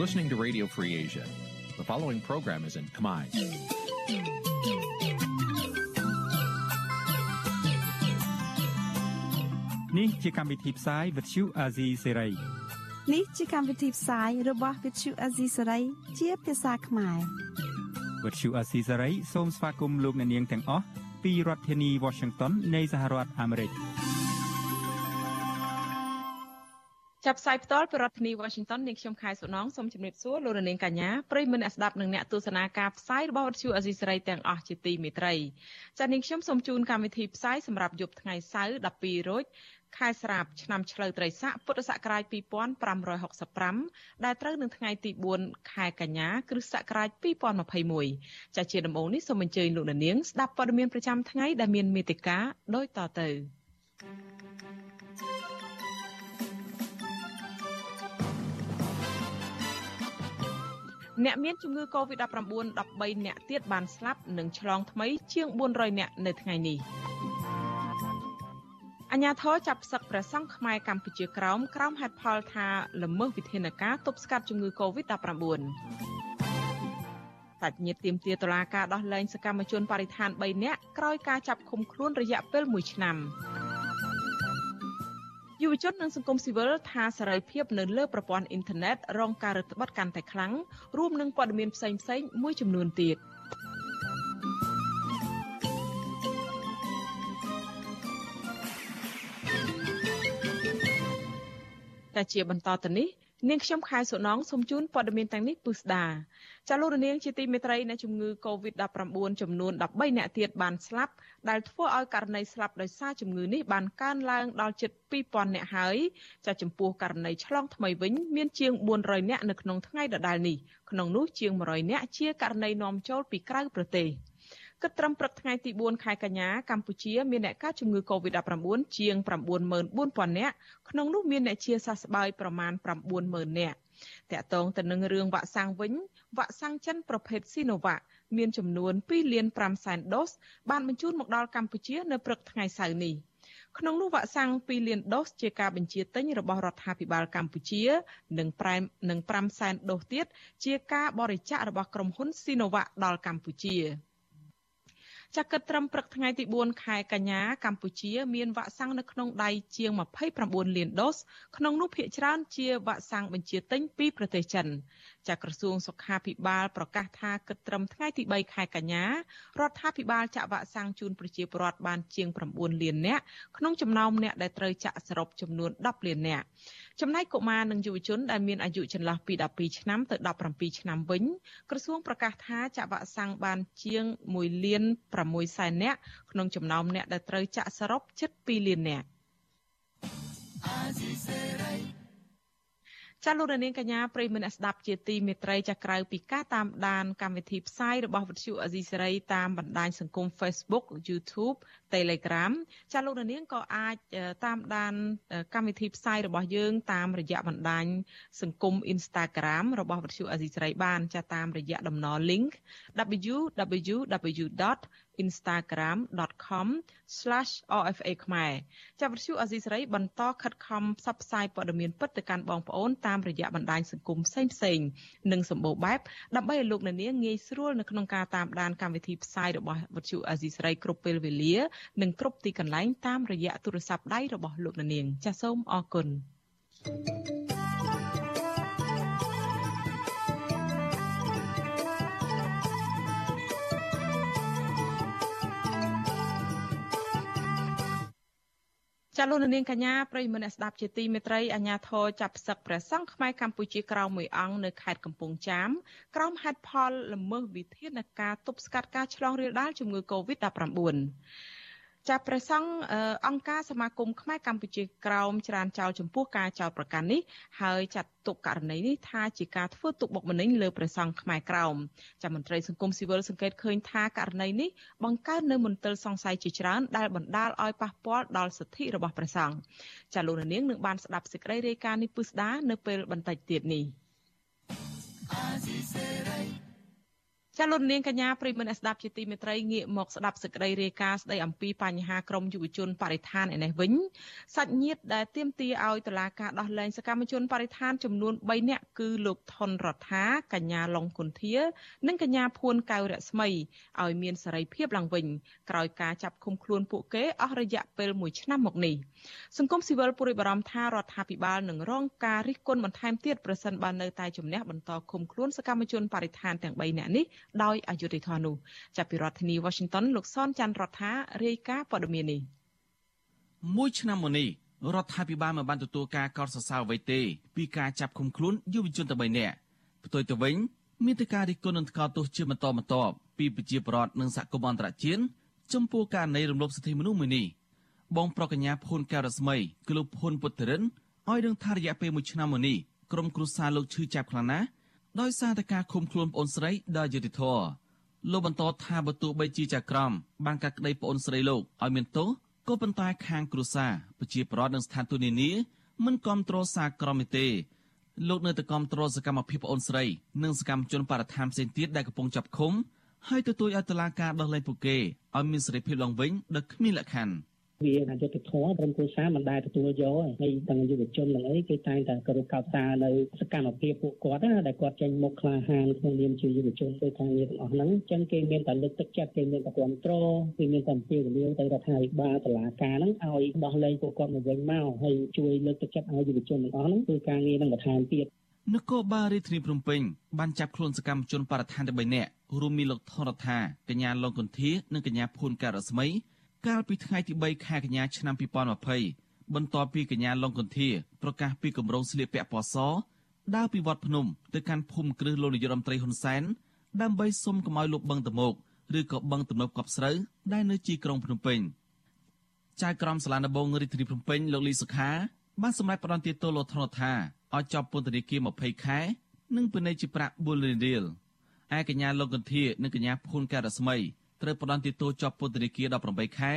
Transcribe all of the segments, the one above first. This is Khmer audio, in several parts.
listening to Radio Free Asia. The following program is in Khmer. នេះជាកម្មវិធីផ្សាយ Vuthu Azizi Serai នេះជាកម្មវិធីផ្សាយរបស់ Vuthu Azizi Serai ជាភាសាខ្មែរ Vuthu Azizi Serai សូមស្វាគមន៍លោកអ្នកនាងទាំងអស់ពីរដ្ឋធានី Washington នៃសហរដ្ឋអាមេរិក ចាប់ផ្សាយផ្ទាល់ពីរដ្ឋធានី Washington នាងខ្ញុំខែសុណងសូមជម្រាបសួរលោកនាងកញ្ញាប្រិយមិត្តអ្នកស្ដាប់និងអ្នកទស្សនាការផ្សាយរបស់វិទ្យុអេស៊ីសរ៉ៃទាំងអស់ជាទីមេត្រីចា៎នាងខ្ញុំសូមជូនកម្មវិធីផ្សាយសម្រាប់យប់ថ្ងៃសៅរ៍12រោចខែស្រាបឆ្នាំឆ្លូវត្រីស័កពុទ្ធសករាជ2565ដែលត្រូវនឹងថ្ងៃទី4ខែកញ្ញាគ្រិស្តសករាជ2021ចាជាដំបូងនេះសូមអញ្ជើញលោកនាងស្ដាប់ព័ត៌មានប្រចាំថ្ងៃដែលមានមេតិការដូចតទៅ អ្នកមានជំងឺ Covid-19 13អ្នកទៀតបានស្លាប់និងឆ្លងថ្មីជាង400អ្នកនៅថ្ងៃនេះអញ្ញាធរចាប់ផ្សឹកព្រះសង្ឃខ្មែរកម្ពុជាក្រោមក្រោមហេតុផលថាល្មើសវិធានការទប់ស្កាត់ជំងឺ Covid-19 តាច់ញាតទៀមទាតឡាការដោះលែងសកម្មជនបរិស្ថាន3នាក់ក្រោយការចាប់ឃុំខ្លួនរយៈពេល1ឆ្នាំ យុវជននិងសង្គមស៊ីវិលថាសេរីភាពនៅលើប្រព័ន្ធអ៊ីនធឺណិតរងការរឹតបន្តឹងកាន់តែខ្លាំងរួមនឹងព័ត៌មានផ្សេងៗមួយចំនួនទៀតតែជាបន្តទៅនេះ នាងខ្ញុំខែសុណងសូមជូនព័ត៌មានទាំងនេះពុស្ដាចាលោករនាងជាទីមេត្រីនៃជំងឺ Covid-19 ចំនួន13អ្នកទៀតបានស្លាប់ដែលធ្វើឲ្យករណីស្លាប់ដោយសារជំងឺនេះបានកើនឡើងដល់ជិត2000អ្នកហើយចាចំពោះករណីឆ្លងថ្មីវិញមានជាង400អ្នកនៅក្នុងថ្ងៃដដែលនេះក្នុងនោះជាង100អ្នកជាករណីនាំចូលពីក្រៅប្រទេស គិតត្រឹមព្រឹកថ្ងៃទី4ខែកញ្ញាកម្ពុជាមានអ្នកកើតជំងឺ Covid-19 ជាង94000នាក់ក្នុងនោះមានអ្នកជាសះស្បើយប្រមាណ90000នាក់តកតងទៅនឹងរឿងវ៉ាក់សាំងវិញវ៉ាក់សាំងចិនប្រភេទ Sinovac មានចំនួន2លាន5សែនដូសបានបញ្ជូនមកដល់កម្ពុជានៅព្រឹកថ្ងៃសៅរ៍នេះក្នុងនោះវ៉ាក់សាំង2លានដូសជាការបញ្ជាទិញរបស់រដ្ឋាភិបាលកម្ពុជានិងប្រែនិង5សែនដូសទៀតជាការបរិច្ចាគរបស់ក្រុមហ៊ុន Sinovac ដល់កម្ពុជា។ ចាគិតត្រឹមព្រឹកថ្ងៃទី4ខែកញ្ញាកម្ពុជាមានវ៉ាក់សាំងនៅក្នុងដៃជាង29លានដូសក្នុងនោះភាគច្រើនជាវ៉ាក់សាំងបញ្ជាទិញពីប្រទេសចិនចាក្រសួងសុខាភិបាលប្រកាសថាគិតត្រឹមថ្ងៃទី3ខែកញ្ញារដ្ឋាភិបាលចាក់វ៉ាក់សាំងជូនប្រជាពលរដ្ឋបានជាង9លាននាក់ក្នុងចំណោមអ្នកដែលត្រូវចាក់សរុបចំនួន10លាននាក់ចំណែកកុមារនិងយុវជនដែលមានអាយុចន្លោះពី12ឆ្នាំទៅ17ឆ្នាំវិញក្រសួងប្រកាសថាចាក់វ៉ាក់សាំងបានជាង1លាន6សែននាក់ក្នុងចំណោមអ្នកដែលត្រូវចាក់សរុបជិត2លាននាក់ ចាលោកនាងកញ្ញាប្រិយមិត្តអ្នកស្ដាប់ជាទីមេត្រីចាក្រៅពីការតាមដានកម្មវិធីផ្សាយរបស់វិទ្យុអេស៊ីសេរីតាមបណ្ដាញសង្គម Facebook YouTube Telegram ចាលោកនាងក៏អាចតាមដានកម្មវិធីផ្សាយរបស់យើង តាមរយៈបណ្ដាញសង្គម Instagram របស់វិទ្យុអេស៊ីសេរីបានចាតាមរយៈតំណ link www. instagram.com/rfa ខ្មែរចាប់វិទ្យុអេស៊ីសេរីបន្តខិតខំផ្សព្វផ្សាយព័ត៌មានពិតទៅកាន់បងប្អូនតាមរយៈបណ្ដាញសង្គមផ្សេងៗនិងសម្បូរបែបដើម្បីឲ្យលោកអ្នកនាងងាយស្រួលនៅក្នុងការតាមដានកម្មវិធីផ្សាយរបស់វិទ្យុអេស៊ីសេរីគ្រប់ពេលវេលានិងគ្រប់ទីកន្លែងតាមរយៈទូរស័ព្ទដៃរបស់លោកអ្នកនាង ចាសសូមអរគុណ thank you ចាលោកនាងកញ្ញាប្រិយមិត្តអ្នកស្ដាប់ជាទីមេត្រីអាញាធរចាប់ផ្សឹកព្រះសង្ឃខ្មែរកម្ពុជាក្រៅមួយអង្គនៅខេត្តកំពង់ចាមក្រោមហេតុផលល្មើសវិធានការទប់ស្កាត់ការឆ្លងរាលដាលជំងឺ Covid-19 ចាព្រះសង្ឃអង្គការសមាគមខ្មែរកម្ពុជាក្រោមច្រានចោលចំពោះការចោលប្រកាន់នេះហើយចាត់ទុកករណីនេះថាជាការធ្វើទុកបុកម្នេញលើព្រះសង្ឃខ្មែរក្រោមចាមន្ត្រីសង្គមស៊ីវិលសង្កេតឃើញថាករណីនេះបង្កើននៅមន្ទិលសង្ស័យជាច្រើនដែលបណ្ដាលឲ្យប៉ះពាល់ដល់សិទ្ធិរបស់ព្រះសង្ឃចាលោកនាងនឹងបានស្ដាប់សេចក្តីរាយការណ៍នេះពុស្ដានៅពេលបន្តិចទៀតនេះ ចាលោកនាងកញ្ញាប្រិមមអ្នកស្ដាប់ជាទីមេត្រីងាកមកស្ដាប់សេចក្តីរាយការណ៍ស្ដីអំពីបញ្ហាក្រមយុវជនបរិស្ថានឯនេះវិញសាច់ញាតិដែលទាមទារឲ្យតុលាការដោះលែងសកម្មជនបរិស្ថានចំនួន3នាក់គឺលោកថនរដ្ឋាកញ្ញាឡុងគុន្ធា និងកញ្ញាភួនកៅរស្មីឲ្យមានសេរីភាពឡើងវិញក្រោយការចាប់ឃុំខ្លួនពួកគេអស់រយៈពេល1ឆ្នាំមកនេះសង្គមស៊ីវិលព្រួយបារម្ភថារដ្ឋាភិបាលនឹងរងការរិះគន់បន្ថែមទៀតប្រសិនបើនៅតែជំនះបន្តឃុំខ្លួនសកម្មជនបរិស្ថានទាំង3នាក់នេះដោយអយុត្តិធម៌នោះចាប់ពីរដ្ឋធានី Washington លោកសនច័ន្ទរដ្ឋារាយការណ៍ព័ត៌មាននេះមួយឆ្នាំមុននេះរដ្ឋាភិបាលមិនបានទទួលការកោតសរសើរអ្វីទេពីការចាប់ឃុំខ្លួនយុវជនតែ3នាក់ផ្ទុយទៅវិញមានតែការរិះគន់និងថ្កោលទោសជាបន្តបន្ទាប់ពីប្រជាពលរដ្ឋនិងសហគមន៍អន្តរជាតិចំពោះករណីរំលោភសិទ្ធិមនុស្សមួយនេះបងប្រកញ្ញាភួនកែរស្មីគឺលោកភួនពុទ្ធរិនឲ្យដឹងថារយៈពេល1ឆ្នាំមកនេះក្រុមគ្រួសារលោកឈឺចាប់ខ្លាំងណាស់ ដោយសារតែការឃុំខ្លួនប្អូនស្រីដោយយុតិធធលោកបន្តថាបើទោះបីជាចក្រមបានកាត់ក្តីប្អូនស្រីលោកឲ្យមានទោសក៏ប៉ុន្តែខាងគ្រួសារប្រជាប្រដ្ឋនិងស្ថានទូតនានាមិនគ្រប់គ្រងសារក្រមទេលោកនៅតែគ្រប់គ្រងសកម្មភាពប្អូនស្រីនិងសកម្មជនបរិស្ថានផ្សេងទៀតដែលកំពុងចាប់ឃុំហើយទទូចឲ្យតុលាការដោះលែងពួកគេឲ្យមានសេរីភាពឡើងវិញដោយគ្មានលក្ខខណ្ឌ វាអយុត្តិធម៌ក្រុមគ្រួសារមិនដែលទទួលយកហើយទាំងយុវជនទាំងអីគេតែងតែគោរពកោតសរនៅសកម្មភាពពួកគាត់ណាដែលគាត់ចេញមុខក្លាហានក្នុងនាមជាយុវជនដោយខាងនេះទាំងអស់ហ្នឹងអញ្ចឹងគេមានតែលើកទឹកចិត្តគេមានតែគ្រប់គ្រងគេមានតែអំពាវនាវទៅរដ្ឋាភិបាលតុលាការហ្នឹងឲ្យដោះលែងពួកគាត់មកវិញមកហើយជួយលើកទឹកចិត្តឲ្យយុវជនទាំងអស់ហ្នឹងធ្វើការងារនឹងបន្ថែមទៀតនគរបាលរាជធានីភ្នំពេញបានចាប់ខ្លួនសកម្មជនបរិស្ថាន3នាក់រួមមានលោកថនរដ្ឋាកញ្ញាលងកន្ធានិងកញ្ញាភួនការស្មី កាលពីថ្ងៃទី3ខែកញ្ញាឆ្នាំ2020បន្ទាប់ពីកញ្ញាឡុងកន្ធាប្រកាសពីគម្រោងស្លៀកពាក់ពណ៌សដើរពីវត្តភ្នំទៅកាន់ភូមិគ្រឹះលោកនាយរដ្ឋមន្ត្រីហ៊ុនសែនដើម្បីសុំកុំឲ្យលុបបឹងតមោកឬក៏បឹងទំនប់កប់ស្រូវដែលនៅជីក្រុងភ្នំពេញចៅក្រមសាលាដំបងរាជធានីភ្នំពេញលោកលីសុខាបានសម្រេចផ្តន្ទាទោសលោកថនថាឲ្យជាប់ពន្ធនាគារ20ខែនិងពិន័យជាប្រាក់4លានរៀលឯកញ្ញាលោកកន្ធានិងកញ្ញាភួនការស្មី ត្រូវផ្ដន្ទាទោសជាប់ពន្ធនាគារ18ខែ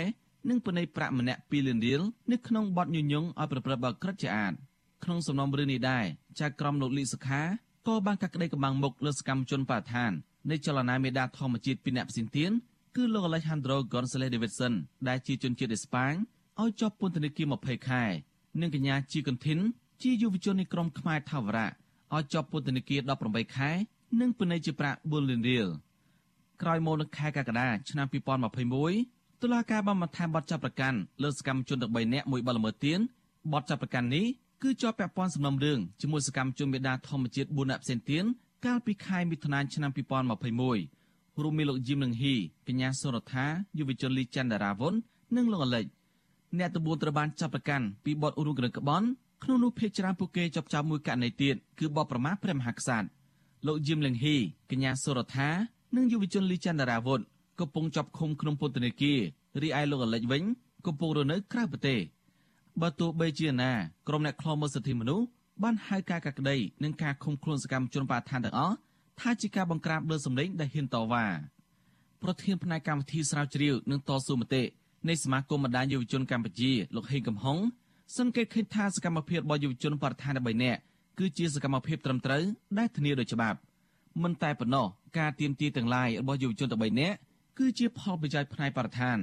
និងពិន័យប្រាក់ម្នាក់2លានរៀលនៅក្នុងបទញុយញងឲ្យប្រព្រឹត្តបទក្រិតជាអាតក្នុងសំណុំរឿងនេះដែរចៅក្រមលោកលីសុខាក៏បានកាត់ក្តីកម្បាំងមុខលើសកម្មជនបរិស្ថាននៃចលនាមេដាធម្មជាតិពីអ្នកផ្សេងទៀតគឺលោក Alejandro Gonzalez Davidson ដែលជាជនជាតិអេស្ប៉ាញឲ្យជាប់ពន្ធនាគារ20ខែនិងកញ្ញាជីកុនធីនជាយុវជននៃក្រុមខ្មែរថាវរៈឲ្យជាប់ពន្ធនាគារ18ខែនិងពិន័យជាប្រាក់4លានរៀល ក្រោយមកនៅខែកក្កដាឆ្នាំ2021តុលាការបានបន្ថែមបទចាប់ប្រកាន់លើសកម្មជនទាំង3នាក់មួយបលល្មើសទៀនបទចាប់ប្រកាន់នេះគឺជាប់ពាក់ព័ន្ធសំណុំរឿងជាមួយសកម្មជនមេដាធម្មជាតិ4នាក់ផ្សេងទៀតកាលពីខែមិថុនាឆ្នាំ2021រួមមានលោកយឹមនឹងហ៊ីកញ្ញាសុរដ្ឋាយុវជនលីច័ន្ទដារាវុននិងលោកអលិចអ្នកទាំង4ត្រូវបានចាប់ប្រកាន់ពីបទឧរុងគ្រឿងក្បន់ក្នុងនោះភេកច្រើនពួកគេចាប់ចោលមួយករណីទៀតគឺបទប្រមាថព្រះមហាក្សត្រលោកយឹមលឹងហ៊ីកញ្ញាសុរដ្ឋា និងយុវជនលីចន្ទរាវុធកំពុងជាប់ឃុំក្នុងពន្ធនាគាររីឯលោកអលិចវិញកំពុងរស់នៅក្រៅប្រទេសបើទោះបីជាណាក្រុមអ្នកខ្លោមើលសិទ្ធិមនុស្សបានហៅការកាក្តីនិងការឃុំខ្លួនសកម្មជនបដិឋានទាំងអស់ថាជាការបង្ក្រាបលើសម្លេងដែលហ៊ានតវ៉ាប្រធានផ្នែកកម្មវិធីស្រាវជ្រាវនិងតស៊ូមតិនៃសមាគមបណ្ដាញយុវជនកម្ពុជាលោកហេងកំហុងសង្កេតឃើញថាសកម្មភាពរបស់យុវជនបដិឋាន3នាក់គឺជាសកម្មភាពត្រឹមត្រូវដែលធានាដោយច្បាប់ មិនតែប៉ុណ្ណោះការទៀមទាទាំងឡាយរបស់យុវជន3នាក់គឺជាផលប្រយោជន៍ផ្នែកបរិស្ថាន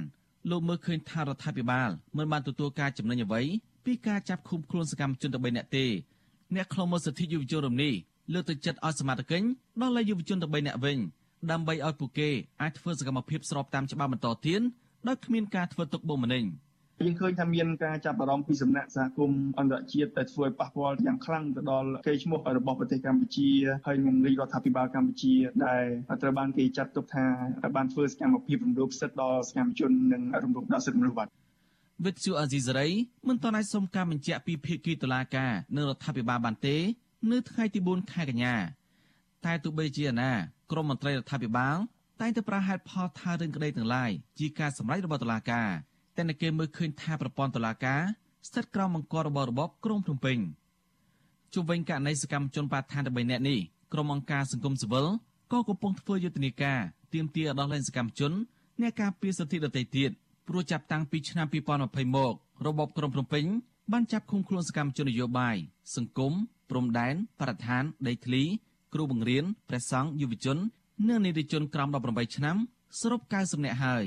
លោកមើលឃើញថារដ្ឋាភិបាលមិនបានទទួលការចំណេញអ្វីពីការចាប់ឃុំខ្លួនសកម្មជន3នាក់ទេអ្នកខ្លុំមើលសិទ្ធិយុវជនរំនេះលើកទឹកចិត្តឲ្យសមាជិកដល់លេយុវជន3នាក់វិញដើម្បីឲ្យពួកគេអាចធ្វើសកម្មភាពស្របតាមច្បាប់បន្តទៀតដោយគ្មានការធ្វើទុកបុកម្នេញ។ យើងឃើញថាមានការចាប់អារម្មណ៍ពីសំណាក់សហគមន៍អន្តរជាតិដែលធ្វើឲ្យប៉ះពាល់យ៉ាងខ្លាំងទៅដល់កេរ្តិ៍ឈ្មោះរបស់ប្រទេសកម្ពុជាហើយនិងរាជរដ្ឋាភិបាលកម្ពុជាដែលត្រូវបានគេចាត់ទុកថាបានធ្វើសកម្មភាពរំលោភសិទ្ធិដល់សកម្មជននិងរំលោភដល់សិទ្ធិមនុស្សបាទវិទ្យុអាស៊ីសេរីមិនទាន់អាចសុំការបញ្ជាក់ពីភាគីតុលាការនិងរដ្ឋាភិបាលបានទេ នៅថ្ងៃទី4ខែកញ្ញាតែទោះបីជាណាក្រមមន្ត្រីរដ្ឋាភិបាលតែងតែប្រាហេតុផលថារឿងក្តីទាំងឡាយជាការសម្រេចរបស់តុលាការ តែនៅគេមើលឃើញថាប្រព័ន្ធតុលាការស្ថិតក្រោមបង្គាប់របស់របបក្រុងភ្នំពេញជុំវិញករណីសកម្មជនបាឋាន3នាក់នេះក្រុមអង្គការសង្គមស៊ីវិលក៏កំពុងធ្វើយុទ្ធនាការទាមទារដល់លែងសកម្មជនអ្នកការពារសិទ្ធិដទៃទៀតព្រោះចាប់តាំងពីឆ្នាំ2020មករបបក្រុងភ្នំពេញបានចាប់ឃុំខ្លួនសកម្មជននយោបាយសង្គមព្រំដែនបរិស្ថានដីធ្លីគ្រូបង្រៀនព្រះសង្ឃយុវជននិងនិតិជនក្រោម18ឆ្នាំសរុប90នាក់ហើយ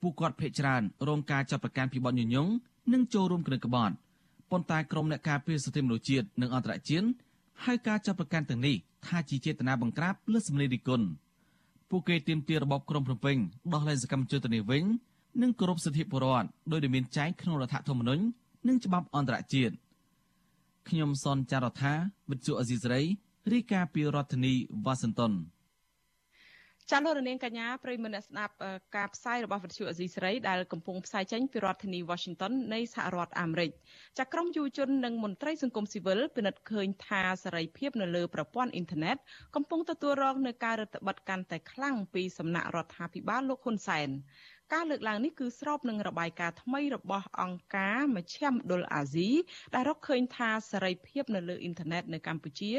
ពួកគាត់ភ័យច្រើនរងការចាប់ប្រកាន់ពីបទញុយញងនិងចូលរួមក្រិតក្បត់ប៉ុន្តែក្រុមអ្នកការពារសិទ្ធិមនុស្សជាតិនិងអន្តរជាតិហៅការចាប់ប្រកាន់ទាំងនេះថាជាចេតនាបង្ក្រាបលើសម្លេងរិះគន់ពួកគេទាមទាររបបក្រុងភ្នំពេញដោះលែងសកម្មជនទៅនេះវិញនិងគោរពសិទ្ធិពលរដ្ឋដោយដែលមានចែងក្នុងរដ្ឋធម្មនុញ្ញនិងច្បាប់អន្តរជាតិខ្ញុំសនចាររថាវិទ្យុអេស៊ីសរ៉ៃរាយការណ៍ពីរដ្ឋធានីវ៉ាស៊ីនតោន ចាលោករនាងកញ្ញាប្រិយមិត្តអ្នកស្ដាប់ការផ្សាយរបស់វិទ្យុអេស៊ីស្រីដែលកំពុងផ្សាយចេញពីរដ្ឋធានី Washington នៃសហរដ្ឋអាមេរិកចាក្រុមយុវជននិងមន្ត្រីសង្គមស៊ីវិលពិនិត្យឃើញថាសេរីភាពនៅលើប្រព័ន្ធអ៊ីនធឺណិតកំពុងទទួលរងនឹងការរឹតបន្តឹងកាន់តែខ្លាំងពីសំណាក់រដ្ឋាភិបាលលោកហ៊ុនសែន ការលើកឡើងនេះគឺស្របនឹងរបាយការណ៍ថ្មីរបស់អង្គការមជ្ឈមណ្ឌលអាស៊ីដែលរកឃើញថាសេរីភាពនៅលើអ៊ីនធឺណិតនៅកម្ពុជា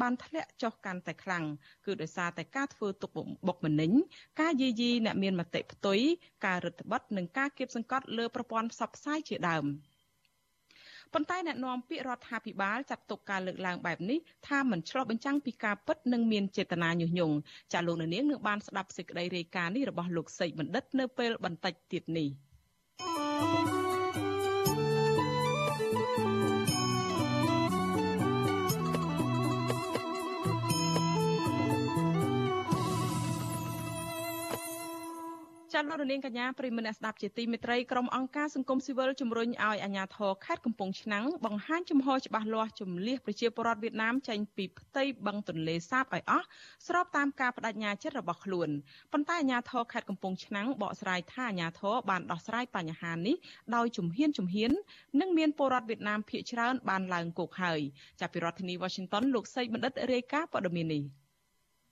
បានធ្លាក់ចុះកាន់តែខ្លាំងគឺដោយសារតែការធ្វើទុកបុកម្នេញការយាយីអ្នកមានមតិផ្ទុយការរឹតបន្តឹងនិងការគៀបសង្កត់លើប្រព័ន្ធផ្សព្វផ្សាយជាដើម។ ប៉ុន្តែអ្នកនាំពាក្យរដ្ឋាភិបាលចាត់ទុកការលើកឡើងបែបនេះថាមិនឆ្លុះបញ្ចាំងពីការពិតនិងមានចេតនាញុះញង់ចាលោកនាងនឹងបានស្ដាប់សេចក្តីរាយការណ៍នេះរបស់លោកសេកបណ្ឌិតនៅពេលបន្តិចទៀតនេះ។ ចាត់លោករនាងកញ្ញាប្រិមនៈស្ដាប់ជាទីមេត្រីក្រុមអង្គការសង្គមស៊ីវិលជំរុញឲ្យអាជ្ញាធរខេត្តកំពង់ឆ្នាំងបង្ហាញជំហរច្បាស់លាស់ជំលះប្រជាពលរដ្ឋវៀតណាមចេញពីផ្ទៃបឹងទន្លេសាបឲ្យអស់ស្របតាមការបដិញ្ញាចិត្តរបស់ខ្លួនប៉ុន្តែអាជ្ញាធរខេត្តកំពង់ឆ្នាំងបកស្រាយថាអាជ្ញាធរបានដោះស្រាយបញ្ហានេះដោយជំហានជំហាននិងមានពលរដ្ឋវៀតណាមភាគច្រើនបានឡើងគោកហើយចាប់ពីរដ្ឋធានី Washington លោកសីបណ្ឌិតរាយការណ៍ព័ត៌មាននេះ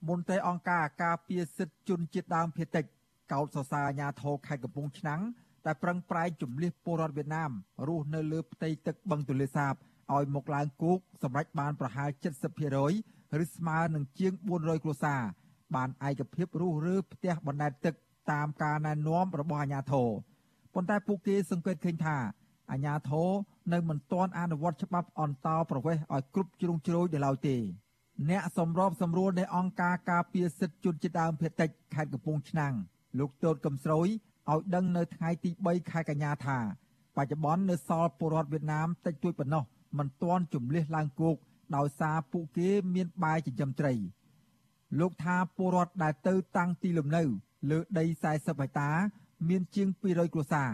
មន្ត្រីអង្គការការពារសិទ្ធិជនជាតិដើមភាគតិច កោតសរសើរអាញាធរខេត្តកំពង់ឆ្នាំងដែលប្រឹងប្រែងជំលះពលរដ្ឋវៀតណាមរស់នៅលើផ្ទៃទឹកបឹងទន្លេសាបឲ្យមកឡើងគោកសម្រាប់បានប្រហែល70%ឬស្មើនឹងជាង400គ្រួសារបានឯកភាពរស់រើផ្ទះបណ្ដែតទឹកតាមការណែនាំរបស់អាជ្ញាធរប៉ុន្តែពួកគេសង្កេតឃើញថាអាជ្ញាធរនៅមិនទាន់អនុវត្តច្បាប់អន្តោប្រវេសន៍ឲ្យគ្រប់ជ្រុងជ្រោយនៅឡើយទេ អ្នកសម្របសម្រួលនៃអង្គការការពារសិទ្ធិជនជាតិដើមភាគតិចខេត្តកំពង់ឆ្នាំង លោកតូតកំស្រួយឲ្យដឹងនៅថ្ងៃទី3ខែកញ្ញាថាបច្ចុប្បន្ននៅសល់ពលរដ្ឋវៀតណាមតិចតួចប៉ុណ្ណោះមិនទាន់ជំលះឡើងគោកដោយសារពួកគេមានបាយចិញ្ចឹមត្រី លោកថាពលរដ្ឋដែលទៅតាំងទីលំនៅ លើដី40ហិកតាមានជាង200គ្រួសារ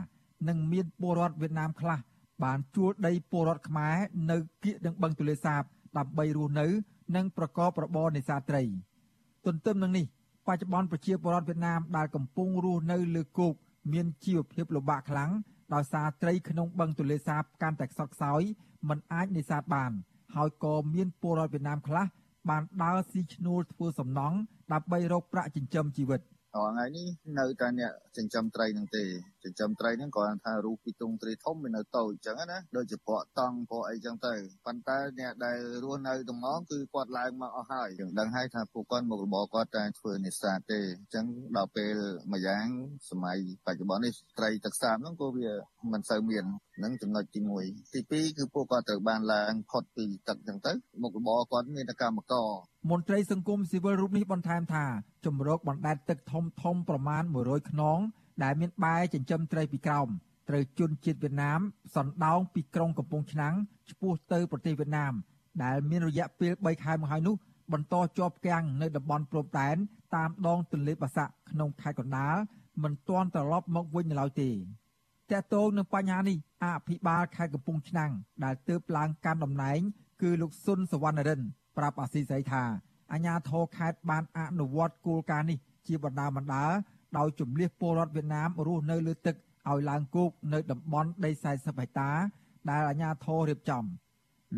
និងមានពលរដ្ឋវៀតណាមខ្លះបានជួលដីពលរដ្ឋខ្មែរនៅគៀកនឹងបឹងទលេសាបដើម្បីរស់នៅ និងប្រកបរបរនេសាទត្រី ទន្ទឹមនឹងនេះ បច្ចុប្បន្នប្រជាពលរដ្ឋវៀតណាមដែលកំពុងរស់នៅលើគោកមានជីវភាពលំបាកខ្លាំងដោយសារត្រីក្នុងបឹងទន្លេសាបកាន់តែខ្សត់ខ្សោយមិនអាចនេសាទបាន ហើយក៏មានពលរដ្ឋវៀតណាមខ្លះបានដើរស៊ីឈ្នួលធ្វើសំណង់ដើម្បីរកប្រាក់ចិញ្ចឹមជីវិត។រាល់ថ្ងៃនេះនៅតែអ្នកចិញ្ចឹមត្រីនឹងទេចិញ្ចឹមត្រីហ្នឹងគាត់ថារូបពីទងត្រីធំវានៅតូចអញ្ចឹងណាដូចជាពកតង់ពកអីចឹងទៅប៉ុន្តែអ្នកដែលរស់នៅតំងគឺគាត់ឡើងមកអស់ហើយយើងដឹងហើយថាពួកគាត់មុខរបរគាត់តែធ្វើនេសាទទេអញ្ចឹងដល់ពេលមួយយ៉ាងសម័យបច្ចុប្បន្ននេះត្រីទឹកសាបហ្នឹងក៏វាមិនសូវមាននឹងចំណុចទី1ទី2គឺពួកគាត់ត្រូវបានឡើងផុតពីទឹកអញ្ចឹងទៅមុខរបរគាត់មានតែកម្មករមន្ត្រីសង្គមស៊ីវិលរូបនេះបន្ថែមថាជំរកបណ្ដែតទឹកធំធំប្រមាណ100ខ្នង ដែលមានបែចិញ្ចឹមត្រីពីក្រោមត្រូវជន់ជាតិវៀតណាមសណ្ដោងពីក្រុងកំពង់ឆ្នាំងឆ្ពោះទៅប្រទេសវៀតណាម ដែលមានរយៈពេល3ខែមកហើយនោះបន្តជាប់គាំងនៅតំបន់ព្រំដែនតាមដងទន្លេបាសាក់ក្នុងខេត្តកណ្ដាលមិនទាន់ត្រឡប់មកវិញនៅឡើយទេតកតងនឹងបញ្ហានេះអភិបាលខេត្តកំពង់ឆ្នាំងដែលទើបឡើងកាន់តំណែង គឺលោកស៊ុនសវណ្ណរិន ប្រាប់អាស៊ីសេរីថាអាជ្ញាធរខេត្តបានអនុវត្តគោលការណ៍នេះជាបណ្ដាបណ្ដា ដោយជំលះពលរដ្ឋវៀតណាមរស់នៅលើទឹកឲ្យឡើងគោកនៅតំបន់ដី40ហិកតា ដែលអាជ្ញាធររៀបចំ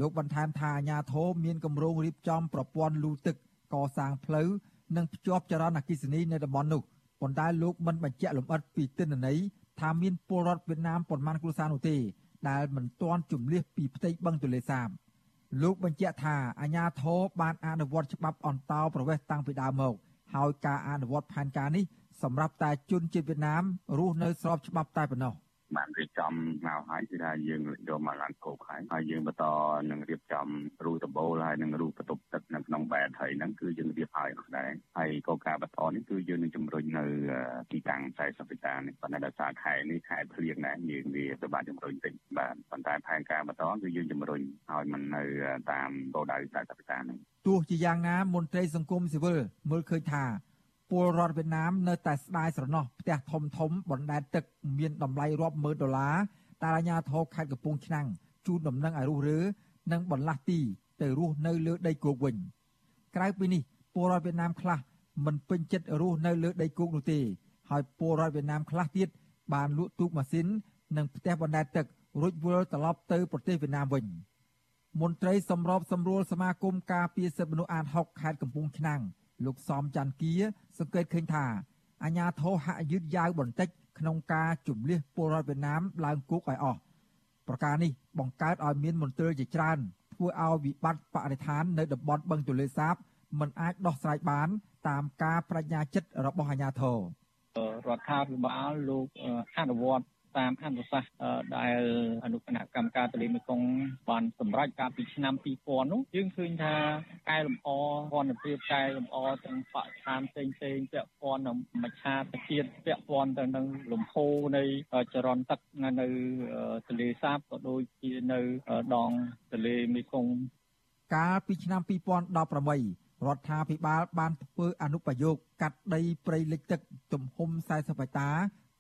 លោកបន្ថែមថាអាជ្ញាធរមានគម្រោងរៀបចំប្រព័ន្ធលូទឹកកសាងផ្លូវនិងភ្ជាប់ចរន្តអគ្គិសនីនៅតំបន់នោះប៉ុន្តែលោកមិនបញ្ជាក់លម្អិតពីទិន្នន័យថាមានពលរដ្ឋវៀតណាមប៉ុន្មានគ្រួសារនោះទេ ដែលមិនទាន់ជំលះពីផ្ទៃបឹងទន្លេសាបលោកបញ្ជាក់ថាអាជ្ញាធរបានអនុវត្តច្បាប់អន្តោប្រវេសន៍តាំងពីដើមមកហើយការអនុវត្តផែនការនេះ សម្រាប់តែជនជាតិវៀតណាមរស់នៅស្របច្បាប់តែប៉ុណ្ណោះបានរៀបចំមកហើយគឺថាយើងយកមកឡើងគោកហើយហើយយើងបន្តនឹងរៀបចំរូដំបូលហើយនឹងរូបន្ទប់ទឹកនៅក្នុងបែតហើយហ្នឹងគឺយើងរៀបហើយអស់ដែរហើយកោការបន្តនេះគឺយើងនឹងជំរុញនៅទីតាំង40វិតានេះប៉ុន្តែដោយសារខែនេះខែភ្លៀងដែរយើងវាទៅបានជំរុញតិចបាទប៉ុន្តែផែនការបន្តគឺយើងជំរុញឲ្យมันនៅតាមគោលដៅ40វិតានេះទោះជាយ៉ាងណាមន្ត្រីសង្គមស៊ីវិលមើលឃើញថា ពលរដ្ឋវៀតណាមនៅតែស្ដាយស្រណោះផ្ទះធំធំបណ្ដែតទឹកមានតម្លៃរាប់ម៉ឺនដុល្លារតែអាជ្ញាធរខេត្តកំពង់ឆ្នាំងជូនដំណឹងឲ្យរុះរើនិងបន្លាស់ទីទៅរស់នៅលើដីគោកវិញក្រៅពីនេះពលរដ្ឋវៀតណាមខ្លះមិនពេញចិត្តរស់នៅលើដីគោកនោះទេហើយពលរដ្ឋវៀតណាមខ្លះទៀតបានលក់ទូកម៉ាស៊ីននិងផ្ទះបណ្ដែតទឹករួចវិលត្រឡប់ទៅប្រទេសវៀតណាមវិញមន្ត្រីសម្របសម្រួលសមាគមការពារសិទ្ធិមនុស្សអាត6ខេត្តកំពង់ឆ្នាំង លោកសំច័ន្ទគាសង្កេតឃើញថាអាញាធរហាក់យឺតយ៉ាវបន្តិចក្នុងការជំលះពលរដ្ឋវៀតណាមឡើងគុកឲ្យអស់ប្រការនេះបង្កើតឲ្យមានមន្ទិលជាច្រើនធ្វើឲ្យវិបត្តិបរិស្ថាននៅតំបន់បឹងទន្លេសាបមិនអាចដោះស្រាយបាន តាមការបញ្ញាចិត្តរបស់អាជ្ញាធររដ្ឋាភិបាលលោកអនុវត្ត តាមអនុសាសន៍ដែលអនុគណៈកម្មការទន្លេមេគង្គបានសម្រេចកាលពីឆ្នាំ2000នោះយើងឃើញថាកែលម្អវណ្ណភាពកែលម្អទាំងបរិស្ថានផ្សេងផ្សេងពាក់ព័ន្ធនឹងមច្ឆាជាតិពាក់ព័ន្ធទៅនឹងលំហូរនៃចរន្តទឹកនៅទន្លេសាបក៏ដូចជានៅដងទន្លេមេគង្គកាលពីឆ្នាំ2018រដ្ឋាភិបាលបានធ្វើអនុប្រយោគកាត់ដីព្រៃលិចទឹកទំហំ40ហិកតា